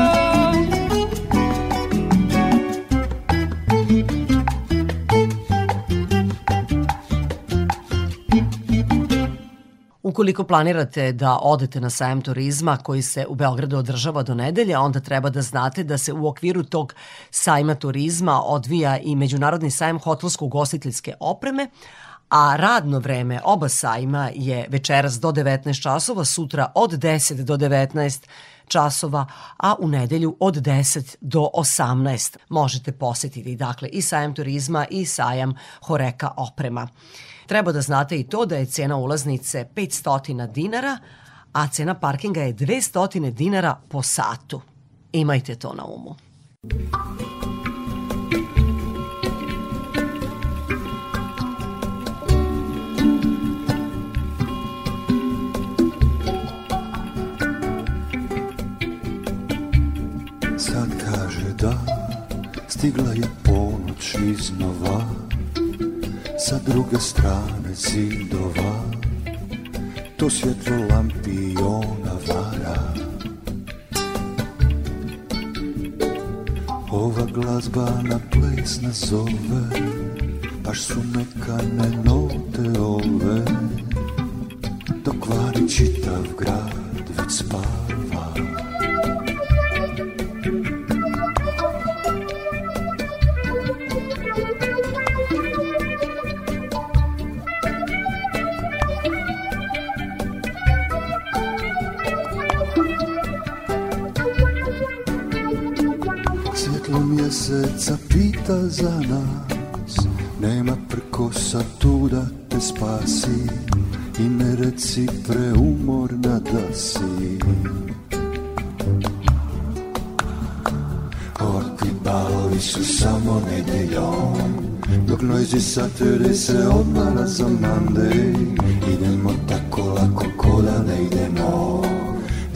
Ukoliko planirate da odete na sajam turizma koji se u Beogradu održava do nedelje, onda treba da znate da se u okviru tog sajma turizma odvija i Međunarodni sajam hotelsko-ugostiteljske opreme, a radno vreme oba sajma je večeras do 19 časova, sutra od 10 do 19 časova, a u nedelju od 10 do 18. Možete posetiti dakle i sajam turizma i sajam Horeka oprema. Treba da znate i to da je cena ulaznice 500 dinara, a cena parkinga je 200 dinara po satu. Imajte to na umu. Sad kaže da stigla je ponoć iznova Sa druge strane zidova. To svjetlo lampiona vara. Ova glazba na ples nas zove Baš su mekane note ove. Dok vani čitav grad već spava mjeseca pita za nas. Nema prkosa tu da te spasi. I ne reci preumorna da si. Ovakvi balovi su samo nedeljom. Dok noisy Saturday se odmara za Monday. Idemo tako lako ko da ne idemo.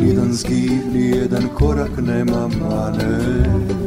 Jedan zgib, ni jedan korak nema mane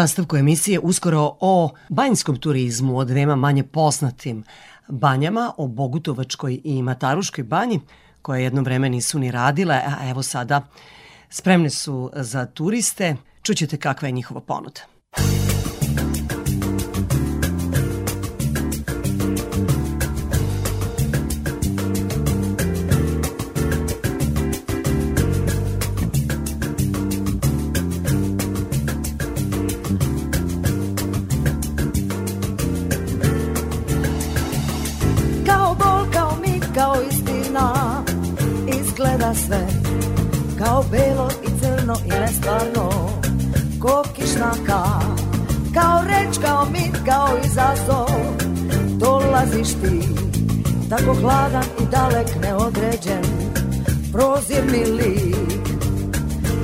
nastavku emisije uskoro o banjskom turizmu, o dvema manje poznatim banjama, o Bogutovačkoj i Mataruškoj banji, koje jedno vreme nisu ni radile, a evo sada spremne su za turiste. Čućete kakva je njihova ponuda. Kao belo i crno i nestvarno. Ko kišnaka Kao reč, kao mit, kao izazov. Dolaziš ti Tako hladan i dalek neodređen. Prozirni lik.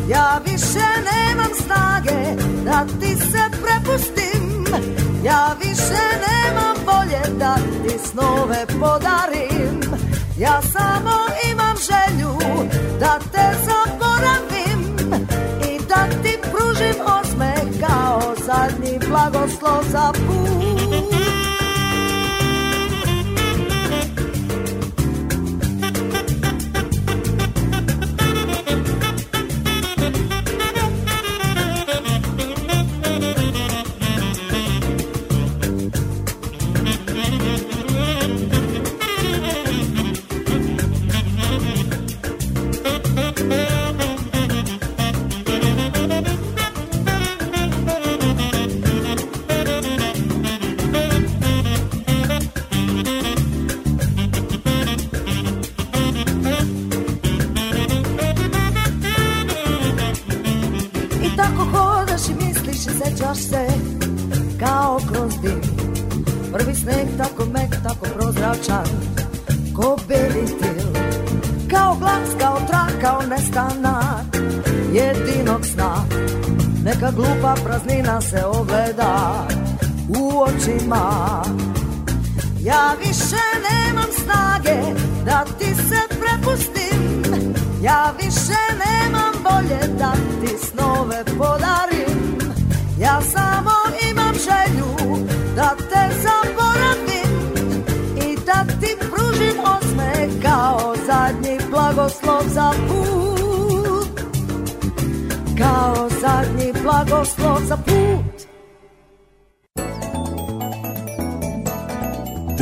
Ja više nemam snage Da ti se prepustim. Ja više nemam volje da ti snove podarim. Ja samo imam želju da te zaboravim I da ti pružim osmeh kao zadnji blagoslov za put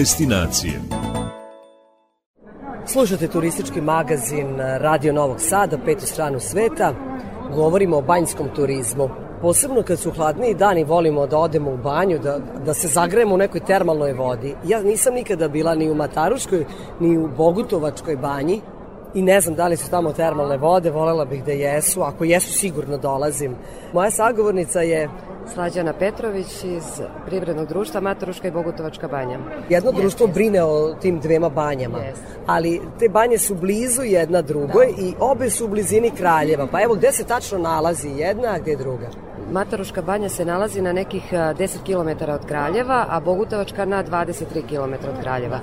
Destinacije. Slušate turistički magazin Radio Novog Sada, petu stranu sveta. Govorimo o banjskom turizmu. Posebno kad su hladniji dani volimo da odemo u banju, da, da se zagrejemo u nekoj termalnoj vodi. Ja nisam nikada bila ni u Mataruškoj, ni u Bogutovačkoj banji i ne znam da li su tamo termalne vode, volela bih da jesu, ako jesu sigurno dolazim. Moja sagovornica je Slađana Petrović iz Privrednog društva Mataruška i Bogutovačka banja. Jedno društvo brine o tim dvema banjama, ali te banje su blizu jedna drugoj i obe su u blizini Kraljeva. Pa evo gde se tačno nalazi jedna, a gde druga? Mataruška banja se nalazi na nekih a, 10 km od Kraljeva, a Bogutovačka na 23 km od Kraljeva.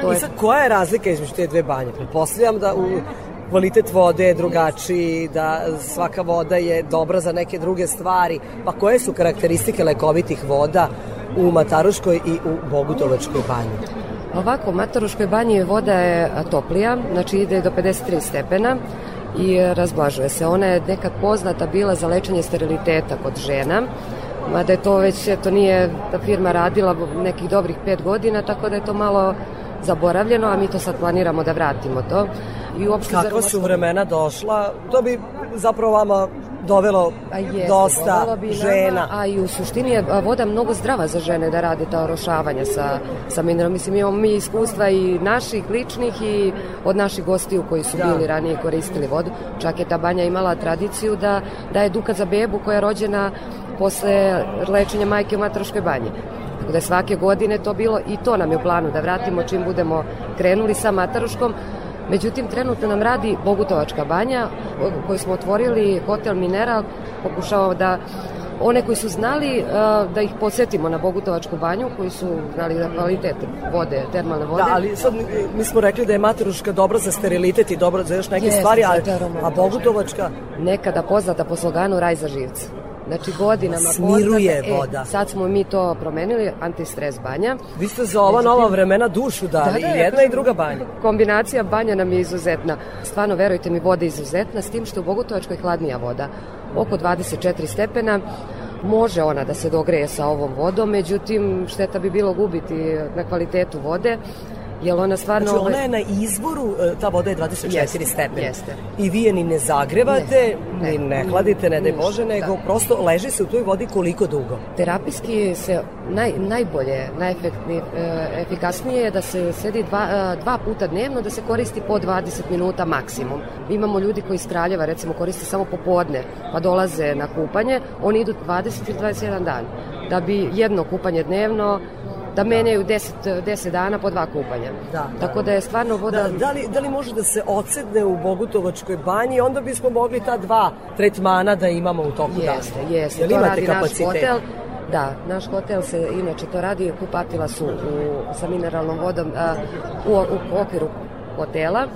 To I sad, koja je razlika između te dve banje? Pretpostavljam da u kvalitet vode je drugačiji, da svaka voda je dobra za neke druge stvari. Pa koje su karakteristike lekovitih voda u Mataruškoj i u Bogutovačkoj banji? Ovako, u Mataruškoj banji voda je toplija, znači ide do 53 stepena i razblažuje se. Ona je nekad poznata bila za lečenje steriliteta kod žena, mada je to već, to nije ta firma radila nekih dobrih pet godina, tako da je to malo zaboravljeno, a mi to sad planiramo da vratimo to. I uopšte Kakva su vremena došla, to bi zapravo vama dovelo a jeste, dosta bi žena. Nama, a i u suštini je voda mnogo zdrava za žene da rade ta orošavanja sa, sa mineralom. Mislim, imamo mi iskustva i naših ličnih i od naših gostiju koji su da. bili ranije koristili vodu. Čak je ta banja imala tradiciju da daje duka za bebu koja je rođena posle lečenja majke u Matroškoj banji. Tako da svake godine to bilo i to nam je u planu da vratimo čim budemo krenuli sa Mataruškom. Međutim, trenutno nam radi Bogutovačka banja koju smo otvorili, hotel Mineral, pokušao da one koji su znali uh, da ih podsjetimo na Bogutovačku banju, koji su znali da kvalitet vode, termalne vode. Da, ali sad mi smo rekli da je Mataruška dobra za sterilitet i dobra za još neke Jeste, stvari, ali, a Bogutovačka? Nekada poznata po sloganu Raj za živce. Znači godinama Smiruje poznata. voda. E, sad smo mi to promenili, antistres banja. Vi ste za ova nova vremena dušu dali, Da, da, i jedna i druga banja. Kombinacija banja nam je izuzetna. Stvarno, verujte mi, voda je izuzetna, s tim što je u Bogutovačkoj hladnija voda. Oko 24 stepena. Može ona da se dogreje sa ovom vodom, međutim, šteta bi bilo gubiti na kvalitetu vode, jer ona stvarno... Znači, ona ovaj, je na izvoru, e, ta voda je 24 Jeste, stepena. jeste. I vi je ni ne zagrevate, Ne, ni ne. hladite, ne daj Bože, nego da. prosto leži se u toj vodi koliko dugo. Terapijski se naj, najbolje, najefikasnije je da se sedi dva, e, dva puta dnevno, da se koristi po 20 minuta maksimum. Imamo ljudi koji iz Kraljeva recimo koriste samo popodne, pa dolaze na kupanje, oni idu 20 ili 21 dan. Da bi jedno kupanje dnevno da menjaju 10, 10 dana po dva kupanja. Da, Tako da je stvarno voda... Da, da, li, da li može da se ocedne u Bogutovačkoj banji, onda bismo mogli ta dva tretmana da imamo u toku dana. Jeste, jeste. Jel to imate radi kapacitet? naš hotel. Da, naš hotel se inače to radi, kupatila su u, sa mineralnom vodom a, u, u okviru hotela,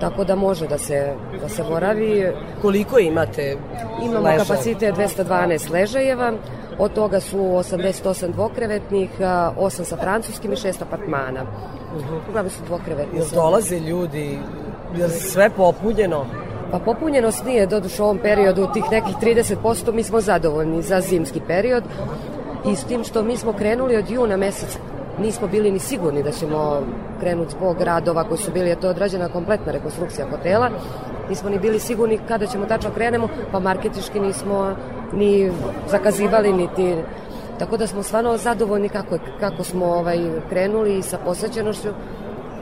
tako da može da se, da se boravi. Koliko imate Imamo ležaja? kapacitet 212 ležajeva, od toga su 88 dvokrevetnih, a, 8 sa francuskim i 6 apartmana. Uglavnom su dvokrevetni. Jel dolaze ljudi, je sve popunjeno? Pa popunjenost nije, doduše u ovom periodu, tih nekih 30%, mi smo zadovoljni za zimski period i s tim što mi smo krenuli od juna meseca, nismo bili ni sigurni da ćemo krenuti zbog radova koji su bili, je to odrađena kompletna rekonstrukcija hotela, nismo ni bili sigurni kada ćemo tačno krenemo, pa marketički nismo ni zakazivali, niti Tako da smo stvarno zadovoljni kako, kako smo ovaj, krenuli i sa posvećenošću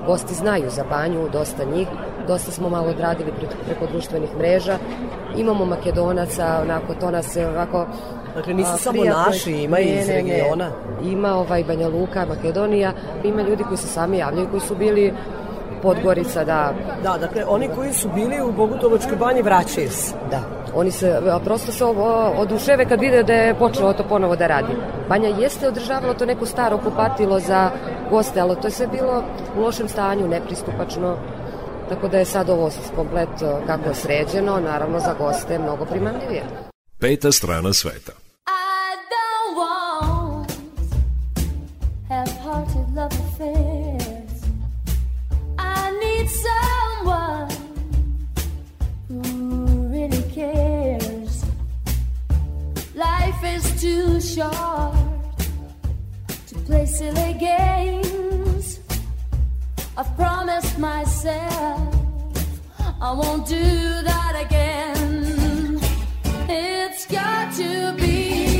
gosti znaju za banju, dosta njih, dosta smo malo odradili preko, preko društvenih mreža, imamo makedonaca, onako, to nas je ovako... Dakle, nisu a, samo prijatno je- naši, ima i iz regiona. Ima ovaj Banja Luka, Makedonija, ima ljudi koji se sami javljaju, koji su bili Podgorica, da. Da, dakle, oni koji su bili u Bogutovačkoj banji vraćaju se. Da, oni se prosto se oduševe kad vide da je počelo to ponovo da radi. Banja jeste održavalo to neko staro kupatilo za goste, ali to je sve bilo u lošem stanju, nepristupačno. Tako da je sad ovo komplet kako sređeno, naravno za goste mnogo primamljivije. Peta strana sveta. Too short to play silly games. I've promised myself I won't do that again. It's got to be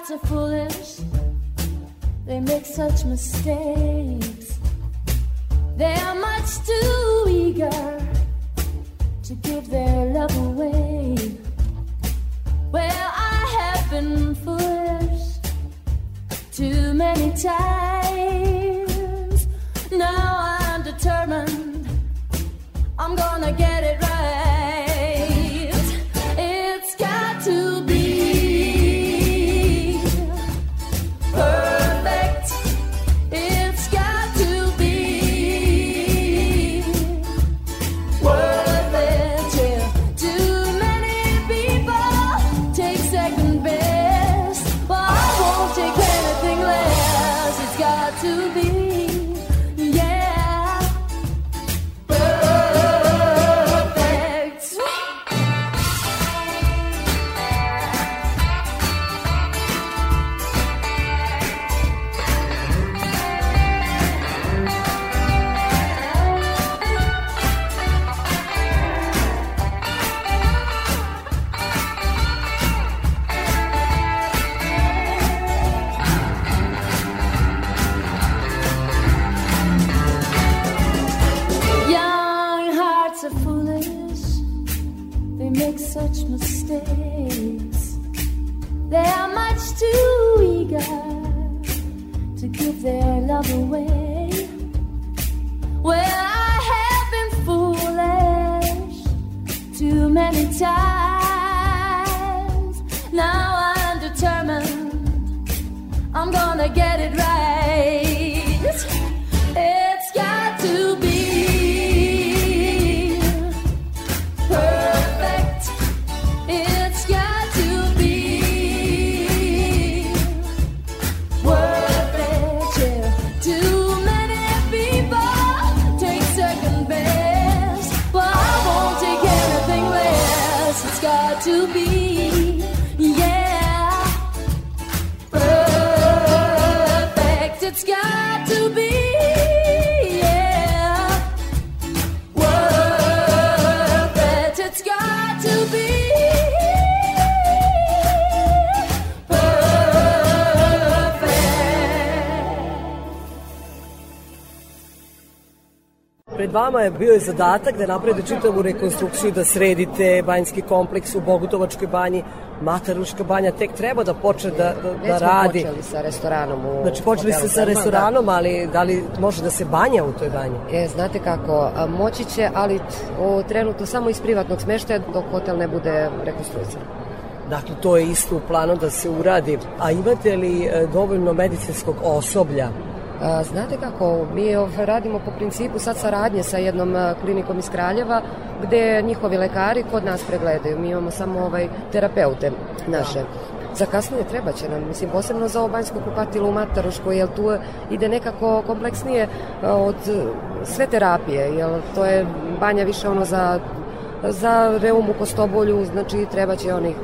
hearts are foolish. They make such mistakes. They are much too eager to give their love away. Well, I have been foolish too many times. Now I'm determined I'm gonna get it vama je bio je zadatak da napravite čitavu rekonstrukciju, da sredite banjski kompleks u Bogutovačkoj banji. Mataruška banja tek treba da počne da, da, da Već smo radi. počeli sa restoranom u Znači počeli ste sa Termal, restoranom, ali da li može da se banja u toj banji? E, znate kako, moći će, ali o, trenutno samo iz privatnog smeštaja dok hotel ne bude rekonstruisan. Dakle, to je isto u planu da se uradi. A imate li e, dovoljno medicinskog osoblja? Znate kako, mi radimo po principu sad saradnje sa jednom klinikom iz Kraljeva, gde njihovi lekari kod nas pregledaju. Mi imamo samo ovaj, terapeute naše. Za kasnije treba će nam, mislim, posebno za ovo banjsko kupatilo u Mataruškoj, jer tu ide nekako kompleksnije od e, sve terapije, jer to je banja više ono za, za reumu, kostobolju, znači treba će onih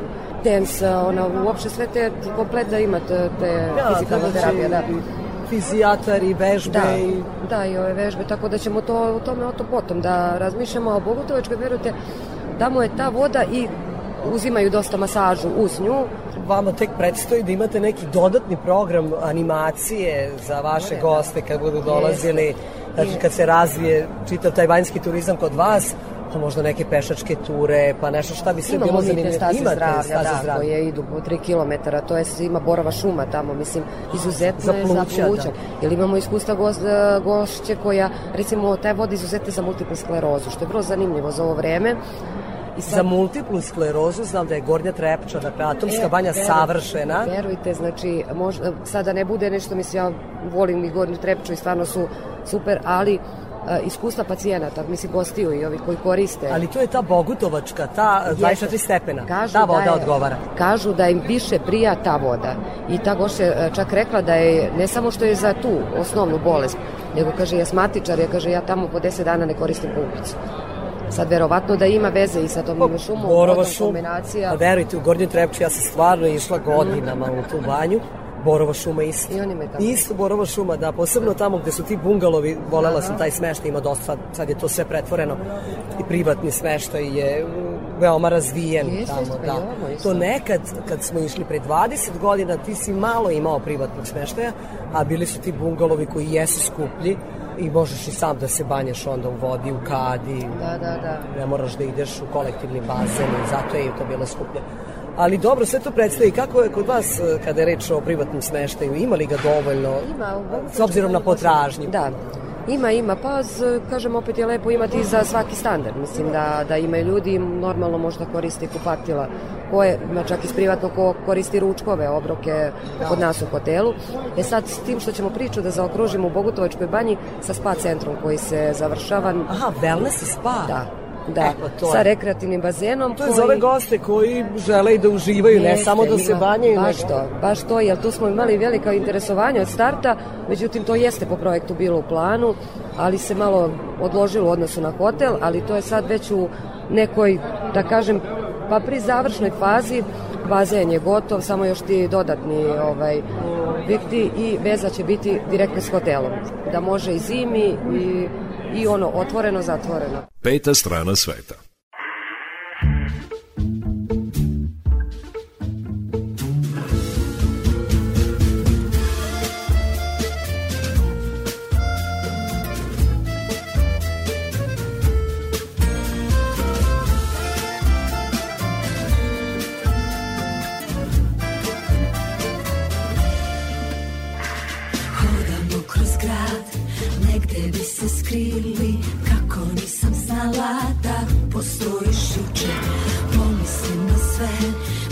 tens, ona, uopšte sve te, komplet da imate te fizikalne terapije, da. Fizijatar i vežbe Da, i da, i ove vežbe, tako da ćemo to, o tome o to potom da razmišljamo, a Bogutovačkoj, verujte, tamo je ta voda i uzimaju dosta masažu uz nju. Vama tek predstoji da imate neki dodatni program animacije za vaše goste kad budu dolazili, znači kad se razvije čitav taj vanjski turizam kod vas, pa možda neke pešačke ture, pa nešto šta bi sve bilo zanimljivo. staze Imate zdravlja, staze da, zdravlja. koje idu po 3 km, to je ima borova šuma tamo, mislim, izuzetno Za je pluća, za pluća. da. Jer imamo iskustva gost, gošće koja, recimo, taj voda izuzetna za multiplu sklerozu, što je vrlo zanimljivo za ovo vreme. I Za multiplu sklerozu znam da je Gornja Trepča, dakle atomska E, banja veruj- savršena. Verujte, znači, možda, sada ne bude nešto, mislim, ja volim i Gornju Trepču i stvarno su super, ali iskustva pacijenata, mislim, gostiju i ovi koji koriste. Ali to je ta Bogutovačka, ta 24 stepena. Kažu ta voda da je, odgovara. Kažu da im više prija ta voda. I ta gošća je čak rekla da je, ne samo što je za tu osnovnu bolest, nego kaže, ja smatičar, ja kaže, ja tamo po 10 dana ne koristim pumpicu. Sad, verovatno da ima veze i sa tom šumom, Borova šuma. kombinacija. A verujte, u Gornjoj Trepči ja sam stvarno išla godinama u tu banju. Borova šuma isto. I on ima i tamo. Isto Borova šuma, da, posebno tamo gde su ti bungalovi, volela sam taj smeštaj, ima dosta, sad, sad je to sve pretvoreno i privatni smeštaj je veoma razvijen Jeste, tamo, pa da. imamo isto. To nekad, kad smo išli pre 20 godina, ti si malo imao privatnog smeštaja, a bili su ti bungalovi koji jesu skuplji i možeš i sam da se banjaš onda u vodi, u kadi, Da, da, da. ne moraš da ideš u kolektivni bazen zato je i to bilo skuplje. Ali dobro, sve to predstavi. Kako je kod vas e, kada je reč o privatnom smeštaju? Ima li ga dovoljno? Ima, u S obzirom na potražnju. Da, ima, ima, pa z, kažem opet je lepo imati za svaki standard, mislim da, da imaju ljudi, normalno možda koriste kupatila, koje, čak iz privatno ko koristi ručkove, obroke kod nas u hotelu. E sad, s tim što ćemo priču da zaokružimo u Bogutovačkoj banji sa spa centrom koji se završava. Aha, wellness i spa? Da, da, Evo, to sa rekreativnim bazenom. To je za ove goste koji žele i da uživaju, ne Jeste, samo da se banjaju. Baš nego- to, baš to, jer tu smo imali velika interesovanja od starta, međutim to jeste po projektu bilo u planu, ali se malo odložilo u odnosu na hotel, ali to je sad već u nekoj, da kažem, pa pri završnoj fazi, bazen je gotov, samo još ti dodatni ovaj, objekti i veza će biti direktno s hotelom, da može i zimi i, i ono otvoreno, zatvoreno. Peta strana sveta. Skrili Kako nisam znala da postojiš juče. Pomislim na sve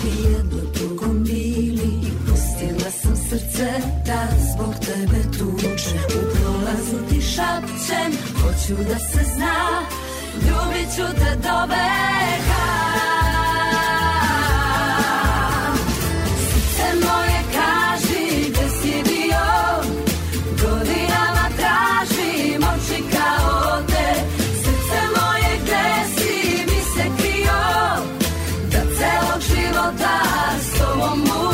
Mi jedno drugom bili I pustila sam srce da zbog tebe tuče. U prolazu ti šapćem Hoću da se zna Ljubit ću te do veka volta, sou amor.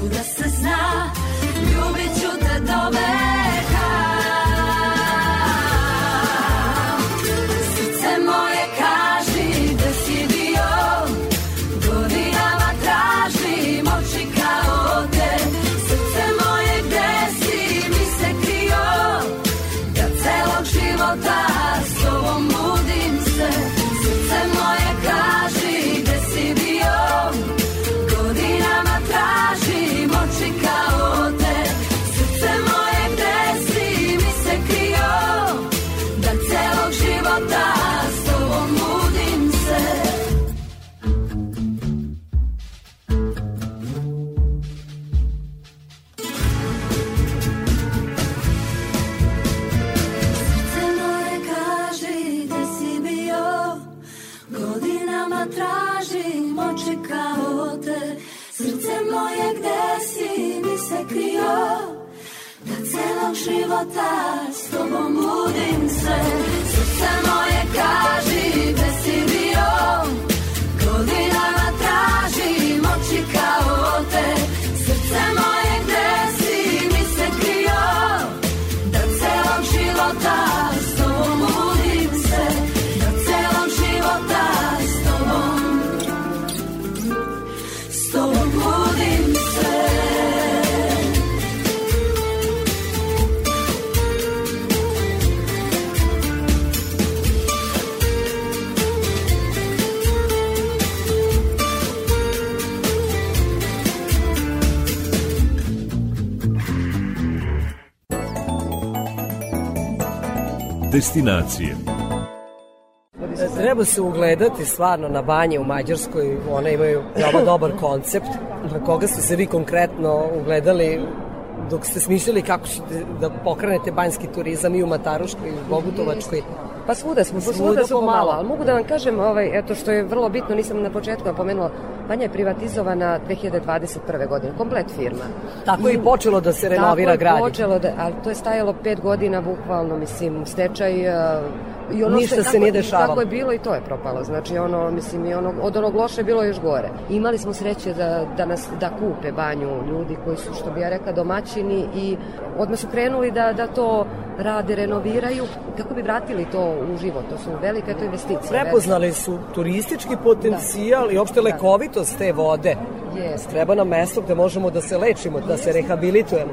Hoću da se Destinacije. Treba se ugledati stvarno na banje u Mađarskoj, one imaju veoma dobar koncept na koga ste se vi konkretno ugledali dok ste smišljali kako ćete da pokrenete banjski turizam i u Mataruškoj i u Bogutovačkoj. Pa svuda smo, Svuda svuda su pomalo. pomalo, ali mogu da vam kažem, ovaj, eto što je vrlo bitno, nisam na početku napomenula, Banja je privatizovana 2021. godine, komplet firma. Tako je i počelo da se renovira Tako grad. je počelo, da, ali to je stajalo pet godina, bukvalno, mislim, stečaj, i ono Ništa što se nije dešavalo. Kako je bilo i to je propalo. Znači, ono, mislim, i ono, od onog loše je bilo još gore. Imali smo sreće da, da nas da kupe banju ljudi koji su, što bi ja rekla, domaćini i odmah su krenuli da, da to rade, renoviraju, kako bi vratili to u život. To su velike to investicije. Prepoznali su turistički potencijal i opšte lekovitost te vode. Jeste. Treba nam mesto gde možemo da se lečimo, da se rehabilitujemo.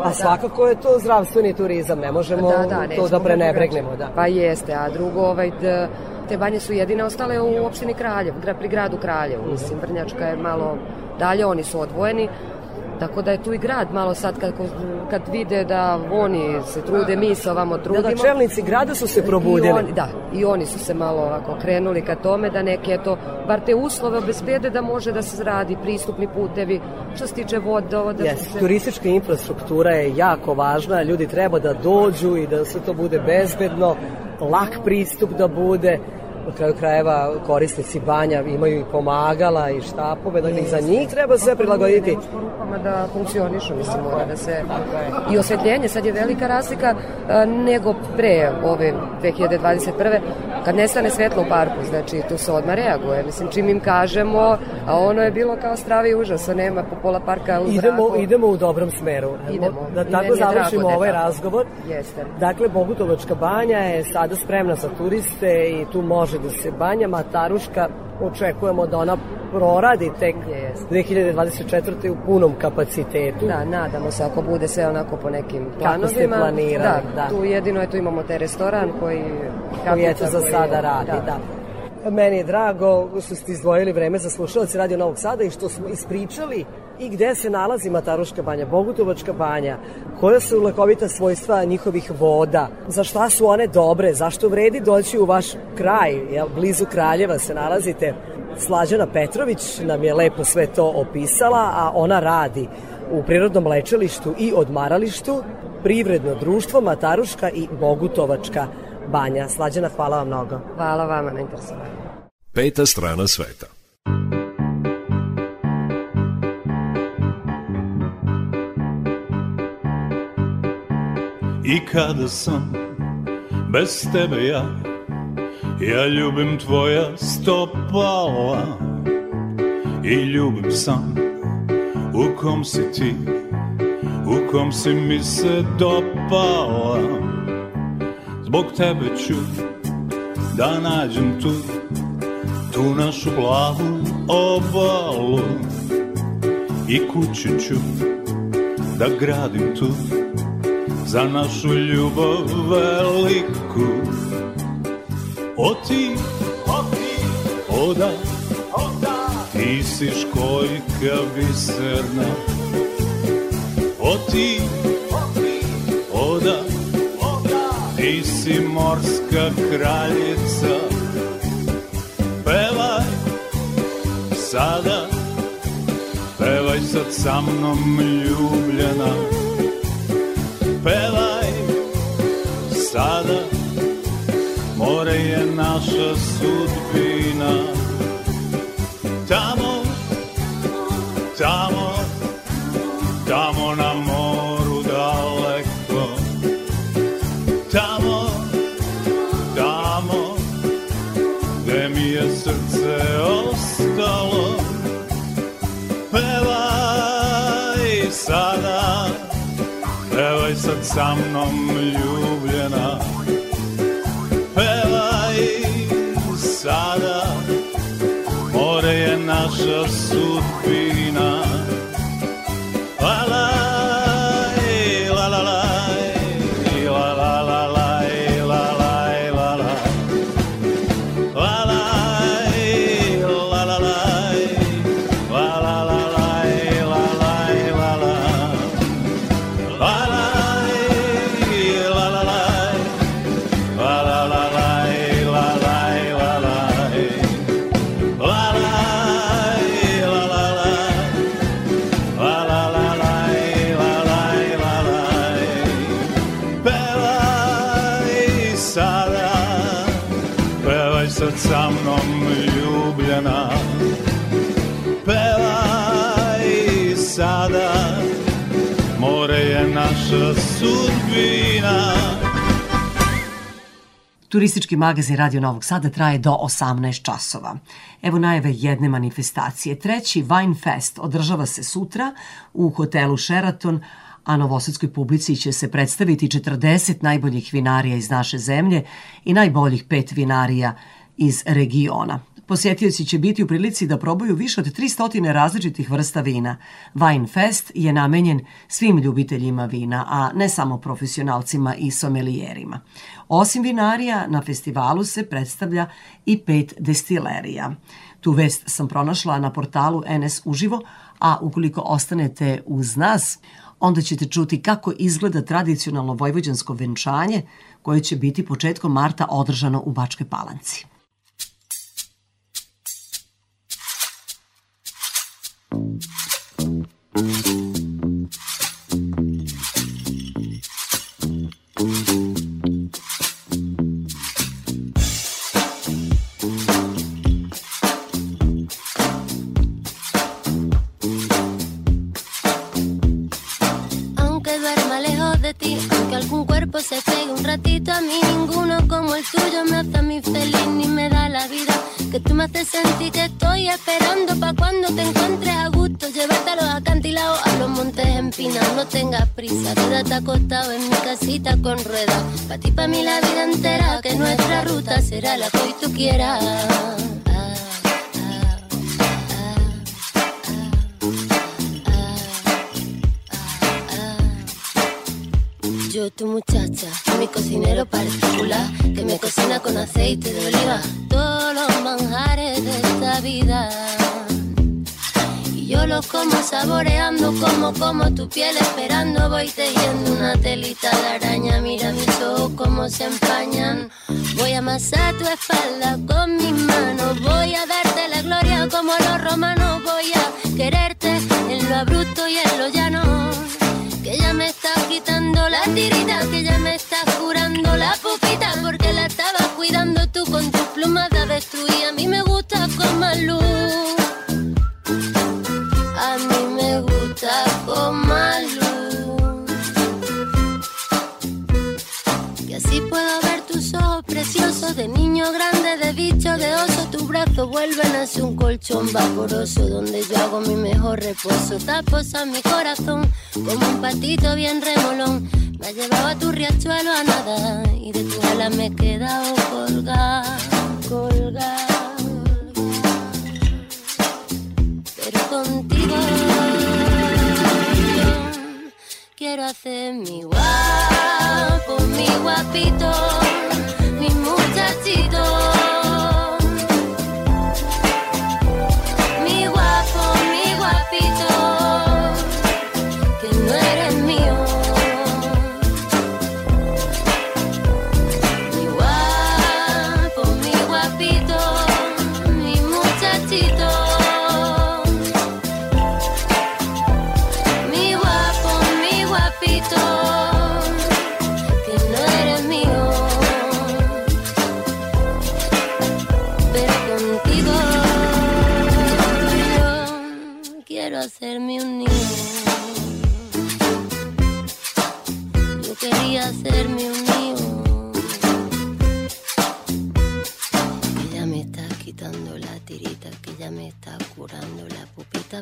A da. svakako je to zdravstveni turizam, ne možemo da, da, to da prenebregnemo. Da. Pa jeste, a drugo, ovaj, d, te banje su jedine ostale u opštini Kraljev, gra- pri gradu Kraljevu. Mislim, Vrnjačka je malo dalje, oni su odvojeni. Tako da je tu i grad malo sad kad, kad vide da oni se trude, mi se ovamo trudimo. Da, da, čelnici grada su se probudili. I oni, da, i oni su se malo ovako krenuli ka tome da neke, eto, bar te uslove obezbede da može da se radi pristupni putevi, što se tiče voda, da Yes, se... turistička infrastruktura je jako važna, ljudi treba da dođu i da sve to bude bezbedno, lak pristup da bude. Na kraju krajeva korisnici banja imaju i pomagala i štapove, dakle i za njih treba sve prilagoditi. Porukama da funkcionišu, mislim, mora da se... I osvetljenje, sad je velika razlika a, nego pre ove 2021. kad nestane svetlo u parku, znači tu se odmah reaguje. Mislim, čim im kažemo, a ono je bilo kao stravi užas, a nema po pola parka u Idemo, zraku. idemo u dobrom smeru. Idemo. Da tako završimo da ovaj razgovor. Jeste. Dakle, Bogutovačka banja je sada spremna za turiste i tu može da se banja. Mataruška očekujemo da ona proradi tek 2024. u punom kapacitetu. Da, nadamo se ako bude sve onako po nekim Kako planovima. ste planirali, da. Tu jedino je tu imamo taj restoran koji... koji eto za koji- sada radi, da. Meni je drago što ste izdvojili vreme za slušalci Radio Novog Sada i što smo ispričali i gde se nalazi Mataruška banja, Bogutovačka banja, koja su lekovita svojstva njihovih voda, za šta su one dobre, zašto vredi doći u vaš kraj, jel, blizu Kraljeva se nalazite. Slađana Petrović nam je lepo sve to opisala, a ona radi u prirodnom lečilištu i odmaralištu, privredno društvo Mataruška i Bogutovačka banja. Slađana, hvala vam mnogo. Hvala vama na interesovanju. Peta strana sveta. I kada sam bez tebe ja Ja ljubim tvoja stopala. I ljubim sam u kom si ti U kom si mi se dopala. Zbog tebe ću da nađem tu Tu našu plavu obalu. I kuću ću da gradim tu za našu ljubav veliku. O ti, o ti, oda, oda, ti si školjka biserna. O ti, o ti, oda, oda, ti si morska kraljica. Pevaj sada, pevaj sad sa mnom ljubljena sada. More je naša sudbina. Tamo, tamo, tamo na moru daleko. Tamo, tamo, gde mi je srce ostalo. Pevaj sada Pevaj sad sa mnom ljubljena. Pevaj sada. More je naša sudbina Turistički magazin Radio Novog Sada traje do 18 časova. Evo najave jedne manifestacije. Treći Wine Fest održava se sutra u hotelu Sheraton, a novosadskoj publici će se predstaviti 40 najboljih vinarija iz naše zemlje i najboljih pet vinarija iz regiona. Posjetioci će biti u prilici da probaju više od 300 različitih vrsta vina. Wine Fest je namenjen svim ljubiteljima vina, a ne samo profesionalcima i somelijerima. Osim vinarija, na festivalu se predstavlja i pet destilerija. Tu vest sam pronašla na portalu NS Uživo, a ukoliko ostanete uz nas, onda ćete čuti kako izgleda tradicionalno vojvođansko venčanje koje će biti početkom marta održano u Bačkoj Palanci. Aunque duerma lejos de ti, aunque algún cuerpo se pegue un ratito, a mí ninguno como el tuyo me hace mí feliz ni me da la vida. Que tú me haces sentir que estoy esperando pa' cuando te encuentres a gusto. Llevarte a los acantilados, a los montes empinados. No tengas prisa, quédate acostado en mi casita con ruedas. Pa' ti, pa' mí la vida entera, que nuestra ruta será la que hoy tú quieras. Yo, tu muchacha, mi cocinero particular, que me cocina con aceite de oliva, los manjares de esta vida. Y yo los como saboreando, como como tu piel esperando, voy tejiendo una telita de araña, mira mis ojos como se empañan. Voy a amasar tu espalda con mis manos, voy a darte la gloria como los romanos, voy a quererte en lo abrupto y en lo llano que ya me quitando la tirita, que ya me estás curando la pupita, porque la estabas cuidando tú con tus plumas de avestruz y a mí me gusta con luz. A mí me gusta con más luz. Y así puedo de niño grande, de bicho, de oso. Tus brazos vuelven a un colchón vaporoso donde yo hago mi mejor reposo. Tapas a mi corazón como un patito bien remolón. Me ha llevado a tu riachuelo a nada y de tu ala me he quedado colgada, colgada. Pero contigo quiero hacer mi guapo, mi guapito, incertidão.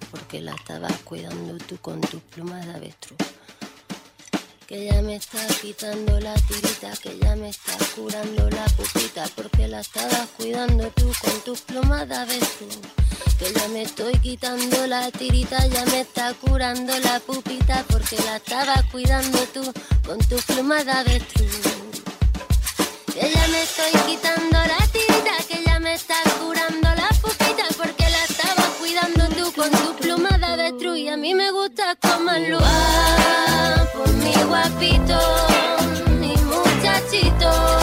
Porque la estabas cuidando tú con tus plumas de avestruz. Que ya me está quitando la tirita, que ya me está curando la pupita porque la estabas cuidando tú con tus plumas de avestruz. Que ya me estoy quitando la tirita, ya me está curando la pupita porque la estabas cuidando tú con tus plumas de avestruz. Que ya me estoy quitando la tirita, que ya me está curando la pupita porque cuidando tú con tus plumas de y a mí me gusta como el guapo, mi guapito, mi muchachito.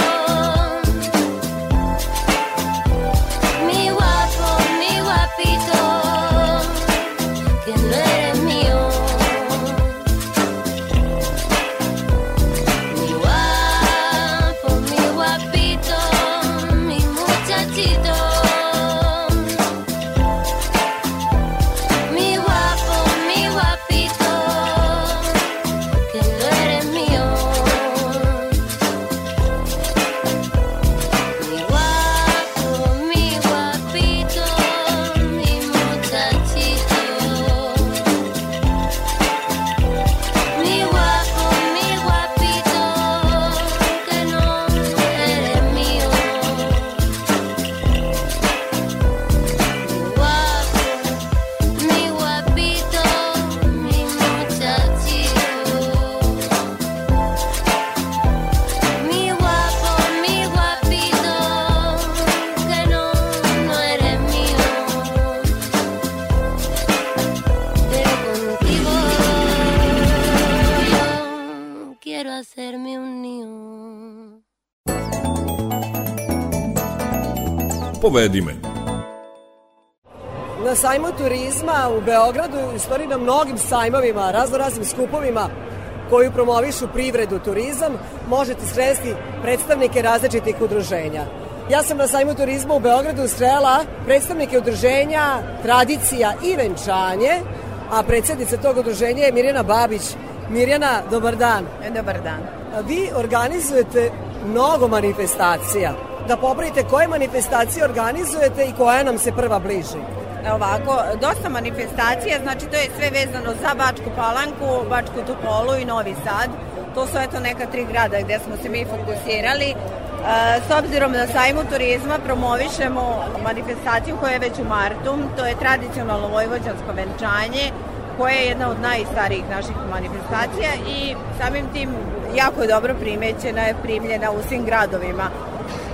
Povedi me. Na sajmu turizma u Beogradu, u stvari na mnogim sajmovima, razno raznim skupovima koji promovišu privredu, turizam, možete sresti predstavnike različitih udruženja. Ja sam na sajmu turizma u Beogradu srela predstavnike udruženja Tradicija i venčanje, a predsednica tog udruženja je Mirjana Babić. Mirjana, dobar dan. Dobar dan. Vi organizujete mnogo manifestacija. Da popravite koje manifestacije organizujete i koja nam se prva bliži. Ovako, dosta manifestacija, znači to je sve vezano za Bačku Palanku, Bačku Topolu i Novi Sad. To su eto neka tri grada gde smo se mi fokusirali. E, S obzirom na sajmu turizma promovišemo manifestaciju koja je već u martu, to je tradicionalno vojvođansko venčanje, koja je jedna od najstarijih naših manifestacija i samim tim jako je dobro primećena, je primljena u svim gradovima.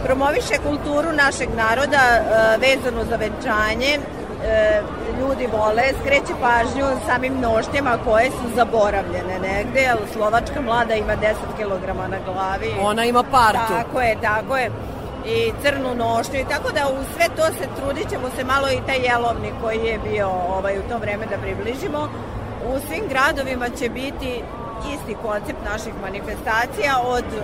Promoviše kulturu našeg naroda e, vezano za venčanje, e, ljudi vole, skreće pažnju samim nošnjama koje su zaboravljene negde, jer slovačka mlada ima 10 kg na glavi. Ona ima partu. Tako je, tako je i crnu nošnju i tako da u sve to se trudit ćemo se malo i taj jelovnik koji je bio ovaj, u to vreme da približimo. U svim gradovima će biti isti koncept naših manifestacija od uh,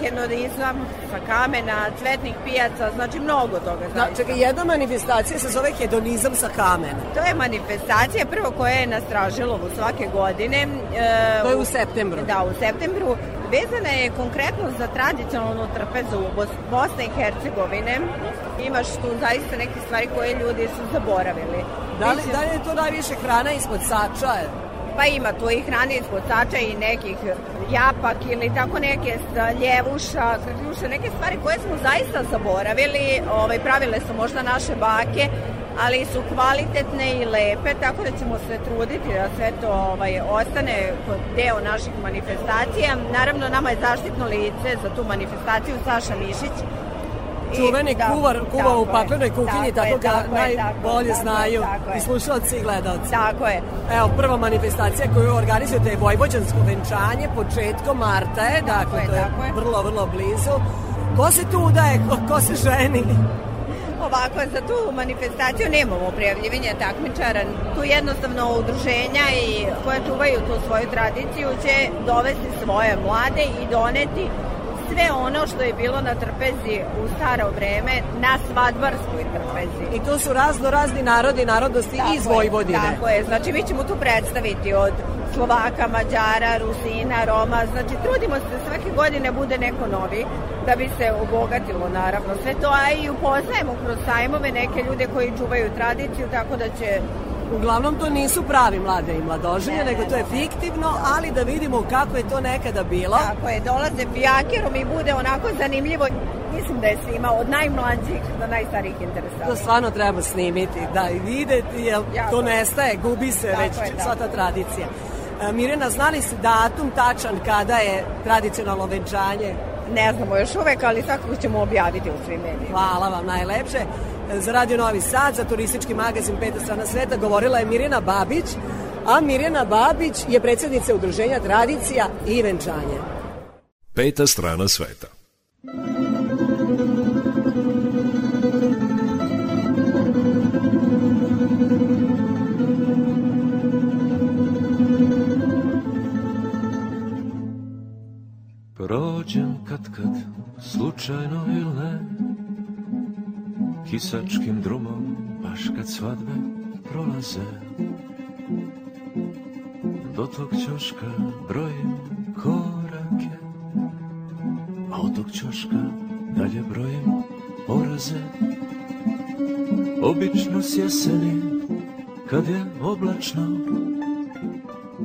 hedonizam sa kamena, cvetnih pijaca, znači mnogo toga. Da, čekaj, jedna manifestacija se zove hedonizam sa kamena. To je manifestacija prvo koja je na Stražilovu svake godine. Uh, To je u septembru. Da, u septembru. Vezana je konkretno za tradicionalnu trpezu Bos- Bosne i Hercegovine. Imaš tu zaista neke stvari koje ljudi su zaboravili. Da li, da li je to najviše hrana ispod sača? Pa ima tu i hrane sača i nekih japak ili tako neke ljevuša, krkljuša, neke stvari koje smo zaista zaboravili, ovaj, pravile su možda naše bake, ali su kvalitetne i lepe, tako da ćemo se truditi da sve to ovaj, ostane kod deo naših manifestacija. Naravno, nama je zaštitno lice za tu manifestaciju Saša Mišić, Čuveni da, kuvar, kuva u paklenoj kuhinji, tako ga najbolje tako znaju tako i slušalci i gledalci. Tako je. Evo, prva manifestacija koju organizujete je Vojvođansko venčanje, početkom marta je, dakle, je, to je tako je. vrlo, vrlo blizu. Ko se tu udaje, ko, ko se ženi? Ovako, za tu manifestaciju nemamo prijavljivanja takmičara. Tu jednostavno udruženja i koje čuvaju tu svoju tradiciju će dovesti svoje mlade i doneti sve ono što je bilo na trpezi u staro vreme na svadbarskoj trpezi. I tu su razno razni narodi narodnosti Tako iz je, Vojvodine. Tako je, znači mi ćemo tu predstaviti od Slovaka, Mađara, Rusina, Roma, znači trudimo se da svake godine bude neko novi da bi se obogatilo naravno sve to, a i upoznajemo kroz sajmove neke ljude koji čuvaju tradiciju, tako da će Uglavnom to nisu pravi mlade i mladoženje, nego to je fiktivno, ali da vidimo kako je to nekada bilo. Tako je, dolaze pijakerom i bude onako zanimljivo. Mislim da je svima od najmlađih do najstarijih interesantno. To stvarno treba snimiti, da i videti, jer to nestaje, gubi se Tako već je, da. sva ta tradicija. E, Mirjana, znali si datum tačan kada je tradicionalno venčanje? Ne znamo još uvek, ali svakako ćemo objaviti u svim medijima. Hvala vam najlepše. Za Radio Novi Sad, za turistički magazin Peta strana sveta govorila je Mirjana Babić, a Mirjana Babić je predsjednica Udruženja Tradicija i venčanje. Peta strana sveta. Prođem kad kad, slučajno ili ne Kisačkim drumom, baš kad svadbe prolaze. Do tog ćoška brojim korake A od tog ćoška dalje brojim poraze. Obično s jeseni, kad je oblačno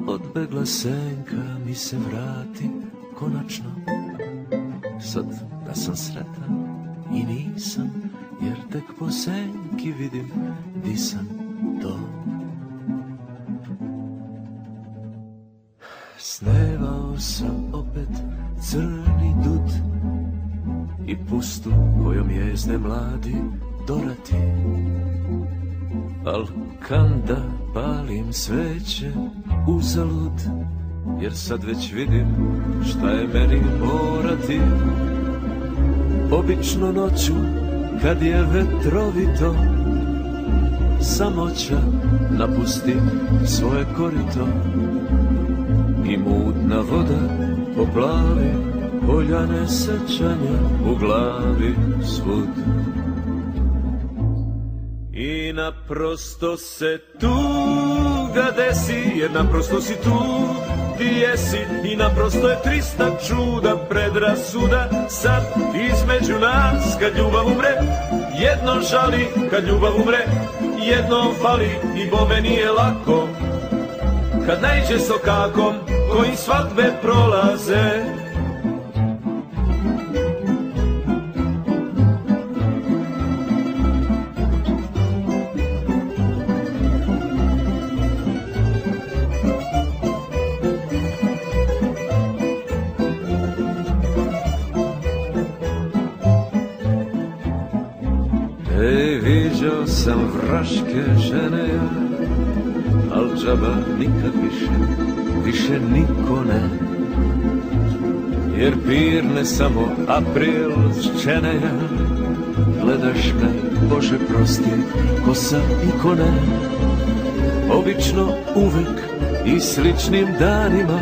Odbegla senka mi se vrati konačno. Sad da sam sretan i nisam Jer tek po senki vidim di sam to. Snevao sam opet crni dud I pustu kojom jezde mladi dorati. Al kanda palim sveće uzalud Jer sad već vidim šta je meni morati. Obično noću kad je vetrovito Samoća napusti svoje korito I mutna voda poplavi Poljane sećanja u glavi svud. I naprosto se tuga desi Jer naprosto si tu ti jesi I naprosto je trista čuda predrasuda. Sad između nas kad ljubav umre Jedno žali kad ljubav umre Jednom fali i bome nije lako. Kad najđe sokakom kojim svadbe prolaze sam vraške žene ja, al džaba nikad više, više niko ne. Jer pirne samo april čene ja, gledaš me, Bože prosti, ko sam i ko. Obično uvek i sličnim danima,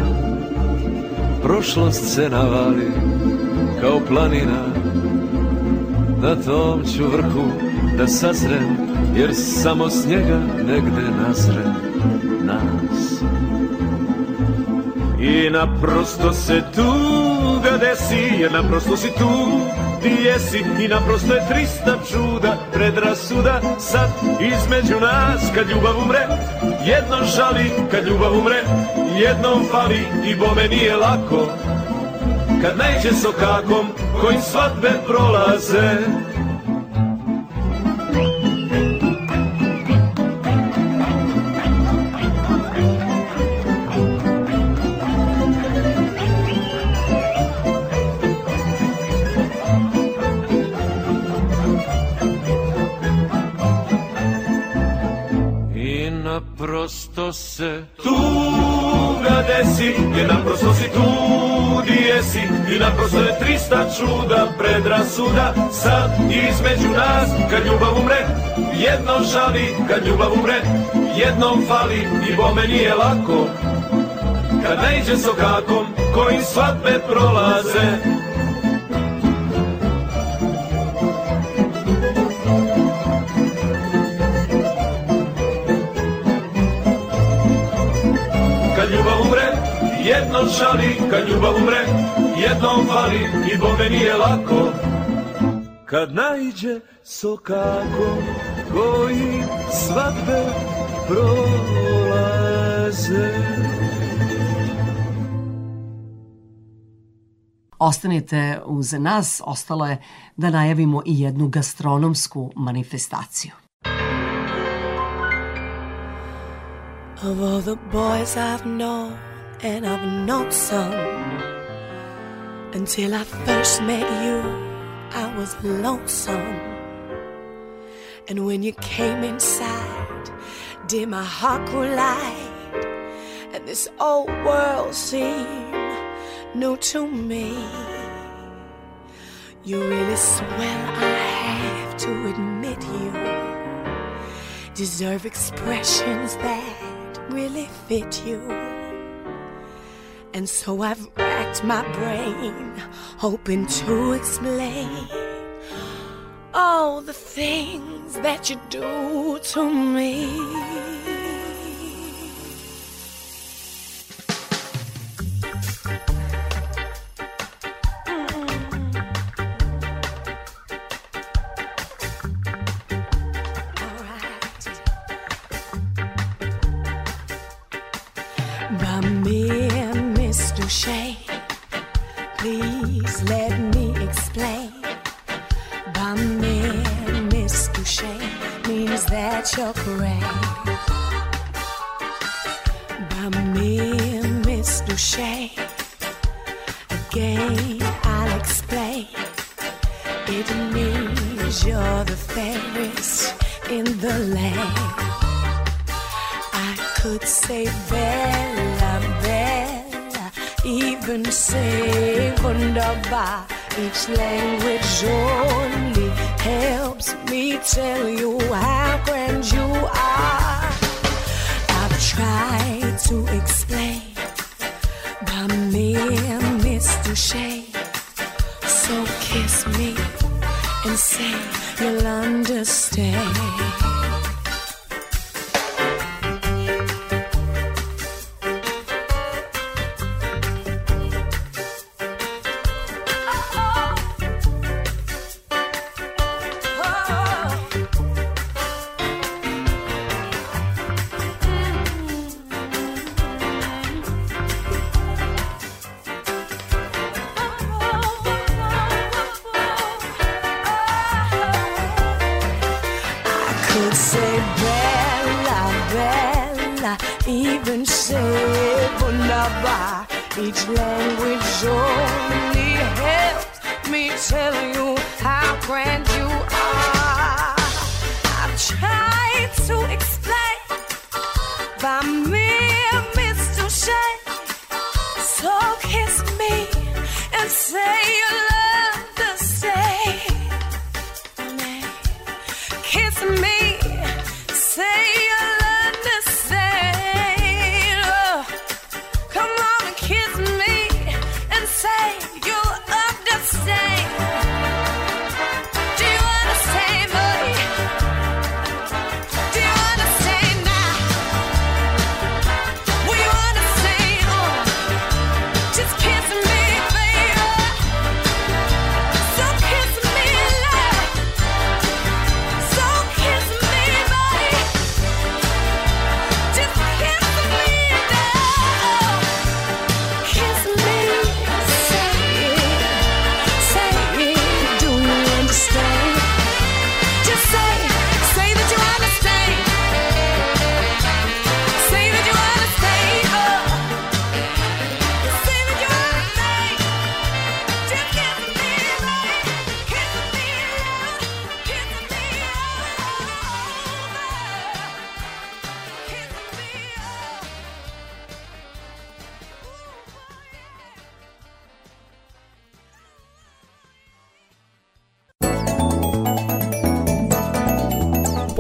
prošlost se navali kao planina, na tom ću vrhu da sazrem Jer samo s njega negde nazrem nas. I naprosto se tuga desi Jer naprosto si tu ti jesi. I naprosto je trista čuda Predrasuda sad između nas. Kad ljubav umre Jedno žali kad ljubav umre Jednom fali. I bome nije lako Kad najđe sokakom kojim svadbe prolaze se. Tuga desi Jer naprosto si tu di jesi. I naprosto je trista čuda predrasuda Sad između nas kad ljubav umre. Jedno žali kad ljubav umre. Jednom fali i bome nije lako. Kad najđe sokakom kojim svadbe prolaze jedno žali Kad ljubav umre, jednom fali I bome nije lako Kad najđe sokako Koji svadbe prolaze Ostanite uz nas, ostalo je da najavimo i jednu gastronomsku manifestaciju. Of all the boys I've known, and I've known some, until I first met you, I was lonesome. And when you came inside, dear, my heart grew light, and this old world seemed new to me. You really swell, I have to admit you deserve expressions that really fit you. And so I've racked my brain, hoping to explain all the things that you do to me. That you're correct. By mere Miss Duchesne, again I'll explain. It means you're the fairest in the land. I could say Bella, Bella, even say Wunderbar. Each language only helps me tell you how grand you are. I've tried to explain by mere Miss Duchesne. So kiss me and say you'll understand.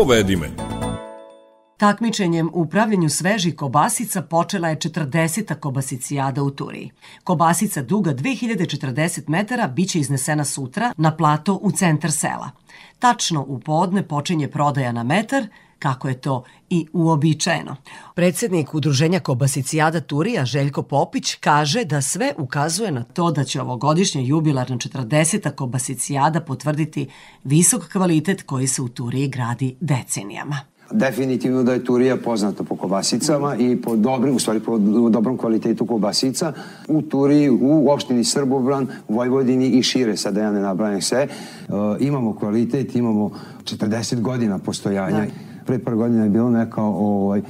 Povedi me. Takmičenjem u pravljenju svežih kobasica počela je 40. kobasicijada u Turiji. Kobasica duga 2040 metara biće iznesena sutra na plato u centar sela. Tačno u podne počinje prodaja na metar, kako je to i uobičajeno. Predsednik Udruženja Kobasicijada Turija Željko Popić kaže da sve ukazuje na to da će ovogodišnja jubilarna 40. Kobasicijada potvrditi visok kvalitet koji se u Turiji gradi decenijama. Definitivno da je Turija poznata po kobasicama i po dobrim, u stvari po dobrom kvalitetu kobasica. U Turiji, u opštini Srbobran, Vojvodini i šire, sad da ja ne nabrajam sve, e, imamo kvalitet, imamo 40 godina postojanja. Pre par godina je bilo neka ovaj, e,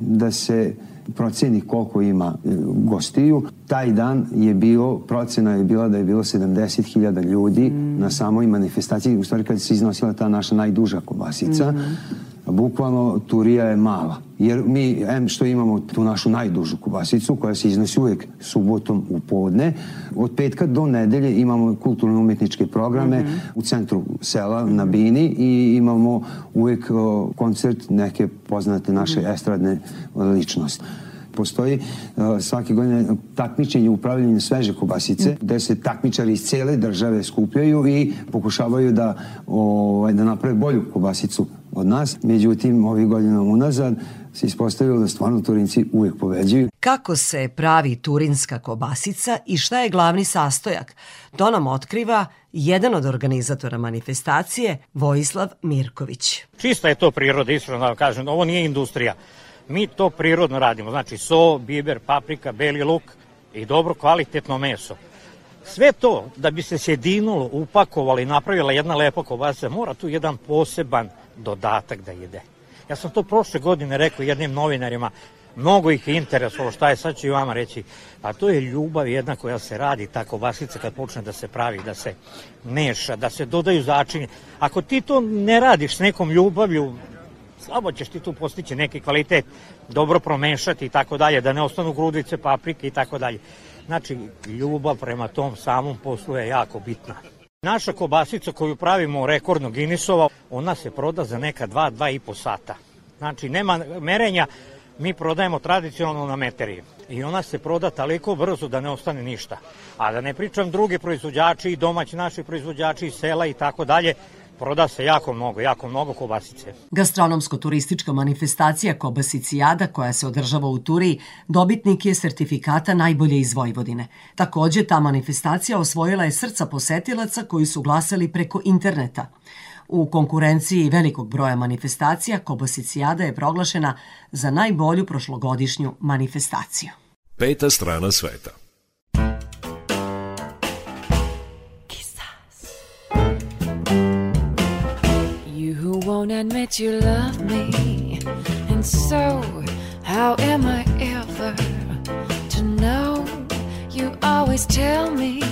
da se proceni koliko ima e, gostiju. Taj dan je bio, procena je bila da je bilo 70.000 ljudi na samoj manifestaciji, u stvari kad se iznosila ta naša najduža kobasica. Bukvalno Turija je mala. Jer mi, em što imamo tu našu najdužu kobasicu koja se iznosi uvijek subotom u podne, od petka do nedelje imamo kulturno-umetničke programe u centru sela na Bini i imamo uvijek o, koncert neke poznate naše estradne ličnosti postoji uh, svake godine takmičenje u upravljanju sveže kobasice, gde se takmičari iz cele države skupljaju i pokušavaju da, ovaj, da naprave bolju kobasicu od nas. Međutim, ovih godina unazad se ispostavilo da stvarno Turinci uvijek pobeđuju. Kako se pravi turinska kobasica i šta je glavni sastojak? To nam otkriva jedan od organizatora manifestacije, Vojislav Mirković. Čista je to priroda, iskreno da vam kažem, ovo nije industrija. Mi to prirodno radimo, znači so, biber, paprika, beli luk i dobro kvalitetno meso. Sve to da bi se sjedinulo, upakovalo i napravila jedna lepa kobasica, mora tu jedan poseban dodatak da ide. Ja sam to prošle godine rekao jednim novinarima, mnogo ih je interesovalo šta je, sad ću i vama reći, a to je ljubav jedna koja se radi, ta kobasica kad počne da se pravi, da se meša, da se dodaju začini. Ako ti to ne radiš s nekom ljubavlju, slabo ćeš ti tu postići neki kvalitet, dobro promešati i tako dalje, da ne ostanu grudice, paprike i tako dalje. Znači, ljubav prema tom samom poslu je jako bitna. Naša kobasica koju pravimo rekordno Guinnessova, ona se proda za neka dva, dva i po sata. Znači, nema merenja, mi prodajemo tradicionalno na meteri. I ona se proda toliko brzo da ne ostane ništa. A da ne pričam drugi proizvođači i domaći naši proizvođači iz sela i tako dalje, proda se jako mnogo, jako mnogo kobasice. Gastronomsko-turistička manifestacija Kobasicijada koja se održava u Turiji dobitnik je sertifikata najbolje iz Vojvodine. Takođe, ta manifestacija osvojila je srca posetilaca koji su glasali preko interneta. U konkurenciji velikog broja manifestacija Kobasicijada je proglašena za najbolju prošlogodišnju manifestaciju. Peta strana sveta. Won't admit you love me. And so, how am I ever to know? You always tell me,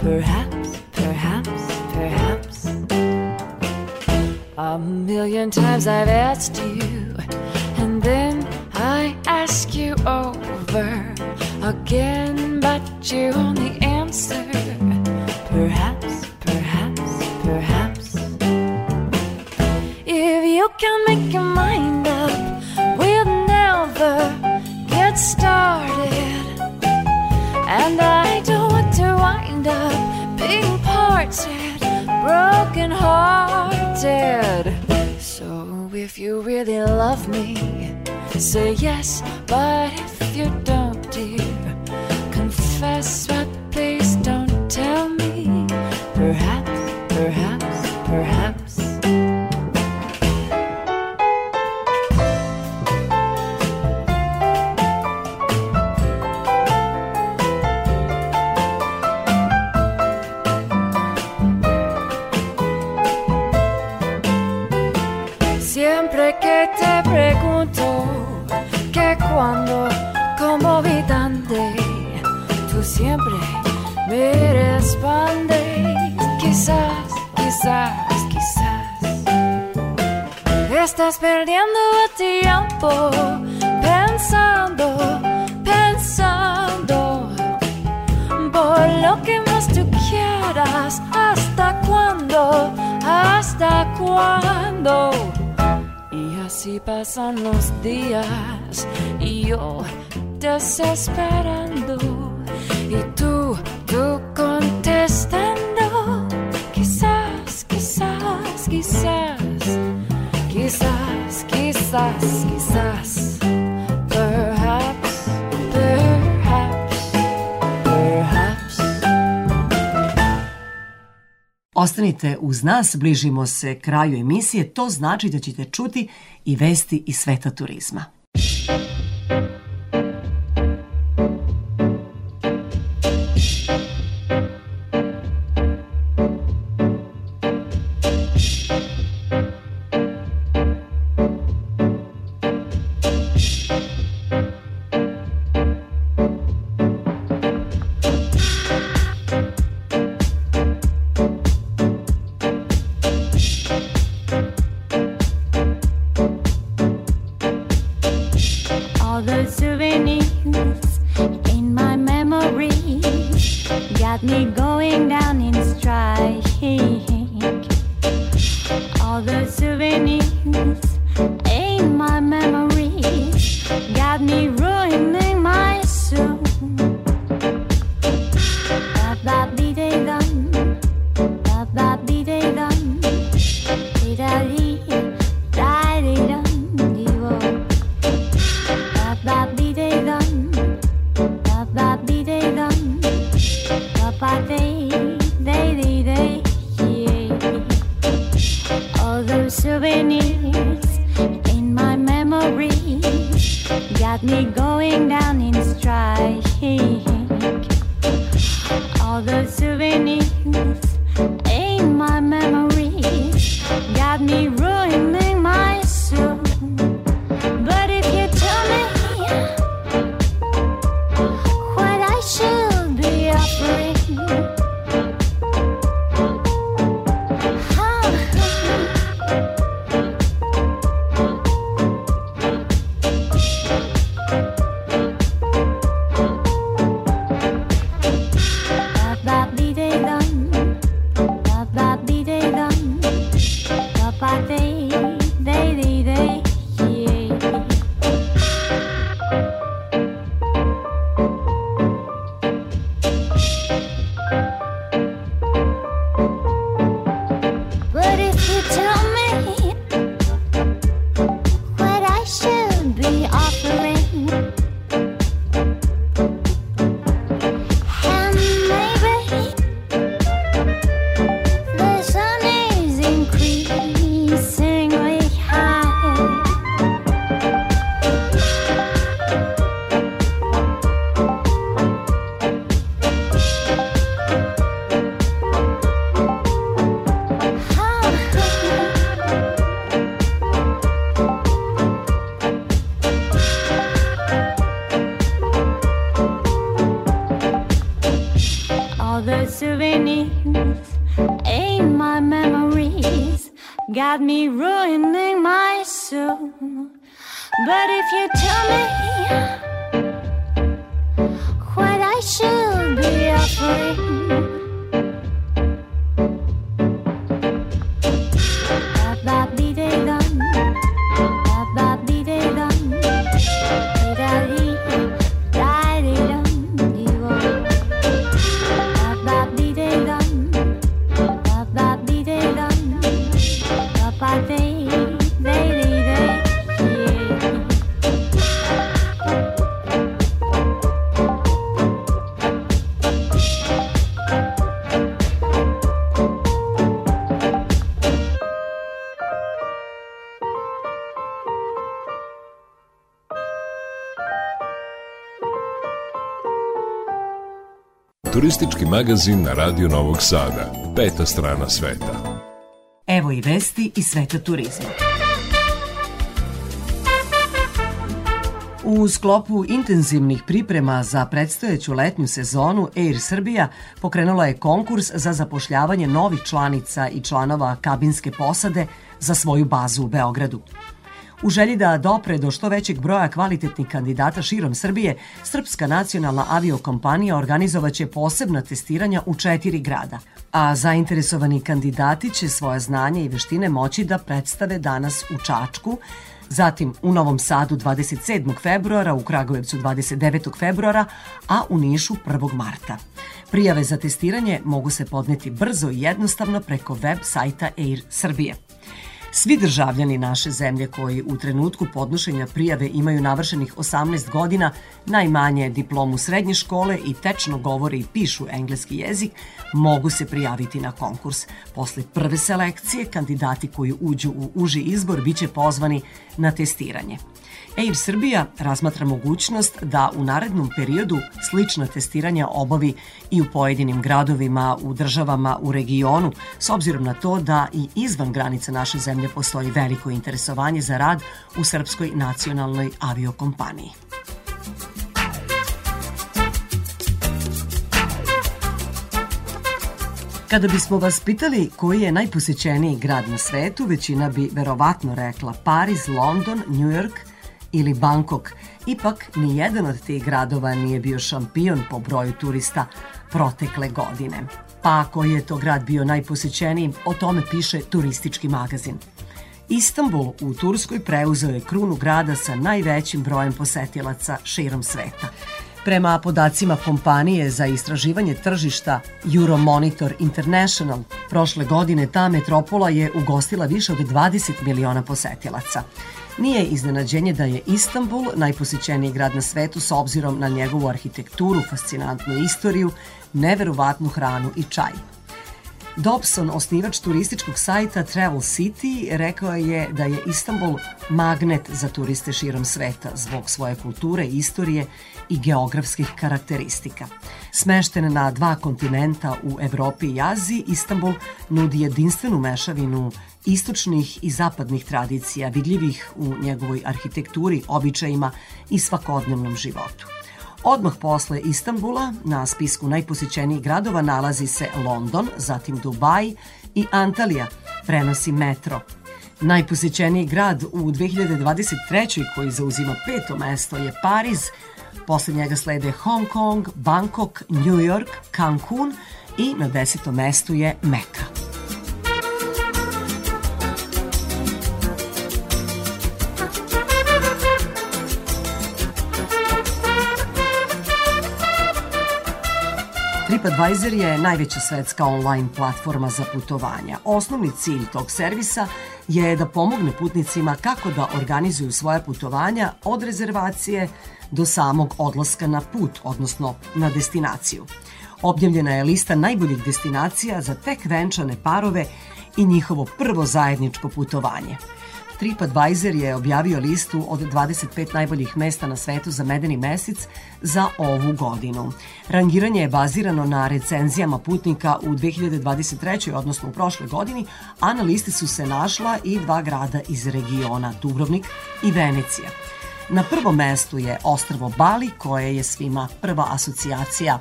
perhaps, perhaps, perhaps. A million times I've asked you, and then I ask you over again, but you only answer, you can make your mind up, we'll never get started. And I don't want to wind up being parted, broken hearted. So if you really love me, say yes. But if you don't, dear, confess. But please don't tell me. Perhaps, perhaps, perhaps. Cuando, como vi dónde, tú siempre me respondes. Quizás, quizás, quizás. Estás perdiendo el tiempo pensando, pensando por lo que más tú quieras. ¿Hasta cuándo? ¿Hasta cuándo? Y así pasan los días yo desesperando y tú, tú contestando. Quizás, quizás, quizás, quizás, quizás, quizás. Perhaps, perhaps, perhaps. Ostanite uz nas, bližimo se kraju emisije, to znači da ćete čuti i vesti iz sveta turizma. Turistički magazin na Radio Novog Sada. Peta strana sveta. Evo i vesti iz sveta turizma. U sklopu intenzivnih priprema za predstojeću letnju sezonu Air Srbija pokrenula je konkurs za zapošljavanje novih članica i članova kabinske posade za svoju bazu u Beogradu. U želji da dopre do što većeg broja kvalitetnih kandidata širom Srbije, Srpska nacionalna aviokompanija organizovaće posebna testiranja u četiri grada, a zainteresovani kandidati će svoje znanje i veštine moći da predstave danas u Čačku, zatim u Novom Sadu 27. februara, u Kragujevcu 29. februara, a u Nišu 1. marta. Prijave za testiranje mogu se podneti brzo i jednostavno preko web sajta Air Srbije. Svi državljani naše zemlje koji u trenutku podnošenja prijave imaju navršenih 18 godina, najmanje diplomu srednje škole i tečno govore i pišu engleski jezik, mogu se prijaviti na konkurs. Posle prve selekcije, kandidati koji uđu u uži izbor biće pozvani na testiranje. Air Srbija razmatra mogućnost da u narednom periodu slična testiranja obavi i u pojedinim gradovima u državama u regionu, s obzirom na to da i izvan granica naše zemlje postoji veliko interesovanje za rad u Srpskoj nacionalnoj aviokompaniji. Kada bismo vas pitali koji je najposećeniji grad na svetu, većina bi verovatno rekla Pariz, London, New York ili Bangkok. Ipak, ni jedan od tih gradova nije bio šampion po broju turista protekle godine. Pa koji je to grad bio najposećeniji, o tome piše turistički magazin. Istanbul u Turskoj preuzeo je krunu grada sa najvećim brojem posetilaca širom sveta. Prema podacima kompanije za istraživanje tržišta Euromonitor International, prošle godine ta metropola je ugostila više od 20 miliona posetilaca. Nije iznenađenje da je Istanbul najposećeniji grad na svetu s obzirom na njegovu arhitekturu, fascinantnu istoriju, neverovatnu hranu i čaj. Dobson, osnivač turističkog sajta Travel City, rekao je da je Istanbul magnet za turiste širom sveta zbog svoje kulture, istorije i geografskih karakteristika. Smešten na dva kontinenta u Evropi i Aziji, Istanbul nudi jedinstvenu mešavinu istočnih i zapadnih tradicija vidljivih u njegovoj arhitekturi, običajima i svakodnevnom životu. Odmah posle Istanbula na spisku najposećenijih gradova nalazi se London, zatim Dubaj i Antalija, prenosi metro. Najposećeniji grad u 2023. koji zauzima peto mesto je Pariz, posle njega slede Hong Kong, Bangkok, New York, Cancun i na desetom mestu je Meka. TripAdvisor je najveća svetska online platforma za putovanja. Osnovni cilj tog servisa je da pomogne putnicima kako da organizuju svoje putovanja od rezervacije do samog odlaska na put, odnosno na destinaciju. Objavljena je lista najboljih destinacija za tek venčane parove i njihovo prvo zajedničko putovanje. TripAdvisor je objavio listu od 25 najboljih mesta na svetu za medeni mesec za ovu godinu. Rangiranje je bazirano na recenzijama putnika u 2023. odnosno u prošloj godini, a na listi su se našla i dva grada iz regiona, Dubrovnik i Venecija. Na prvom mestu je ostrvo Bali, koje je svima prva asocijacija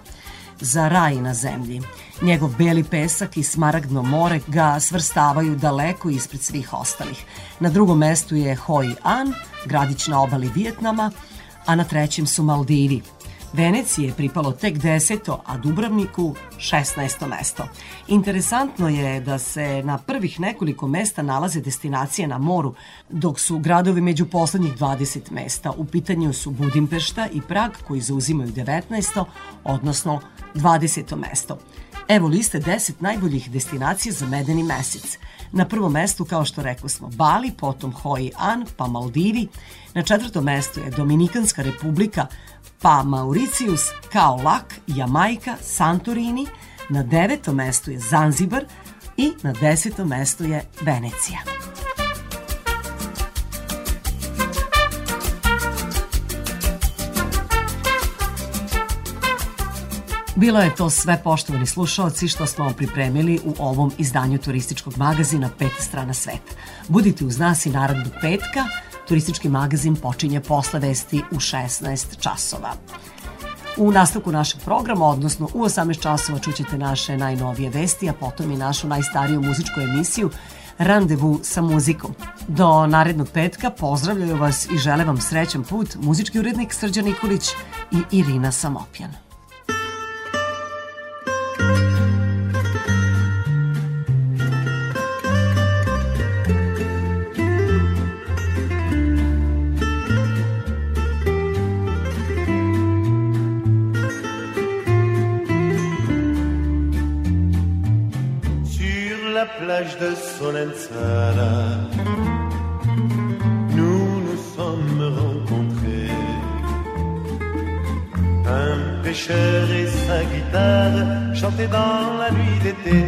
za raj na zemlji. Njegov beli pesak i smaragdno more ga svrstavaju daleko ispred svih ostalih. Na drugom mestu je Hoi An, gradić na obali Vijetnama, a na trećem su Maldivi. Veneciji je pripalo tek deseto, a Dubravniku 16. mesto. Interesantno je da se na prvih nekoliko mesta nalaze destinacije na moru, dok su gradovi među poslednjih 20 mesta. U pitanju su Budimpešta i Prag koji zauzimaju 19. odnosno 20. mesto. Evo liste 10 najboljih destinacija za medeni mesec. Na prvom mestu, kao što rekli smo, Bali, potom Hoi An, pa Maldivi. Na četvrtom mestu je Dominikanska republika, pa Mauricius, Kao Lak, Jamajka, Santorini. Na devetom mestu je Zanzibar i na desetom mestu je Venecija. Bilo je to sve poštovani slušalci što smo vam pripremili u ovom izdanju turističkog magazina Peta strana sveta. Budite uz nas i narednog petka, turistički magazin počinje posle vesti u 16 časova. U nastavku našeg programa, odnosno u 18 časova čućete naše najnovije vesti, a potom i našu najstariju muzičku emisiju Randevu sa muzikom. Do narednog petka pozdravljaju vas i žele vam srećan put muzički urednik Srđan Nikolić i Irina Samopjan. De Solenzara, nous nous sommes rencontrés. Un pêcheur et sa guitare chantaient dans la nuit d'été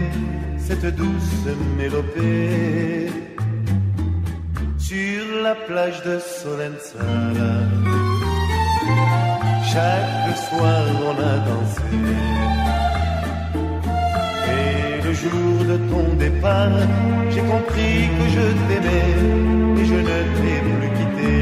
cette douce mélopée. Sur la plage de Solenzara, chaque soir on a dansé. Jour de ton départ, j'ai compris que je t'aimais et je ne t'ai plus quitté.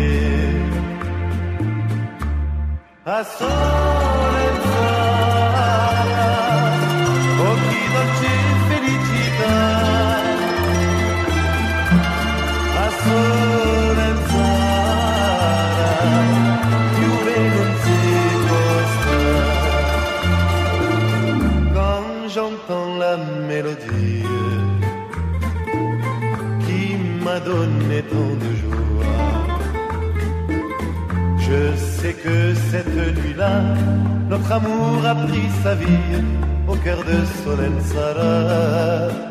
Je sais que cette nuit-là, notre amour a pris sa vie au cœur de Solenzara. à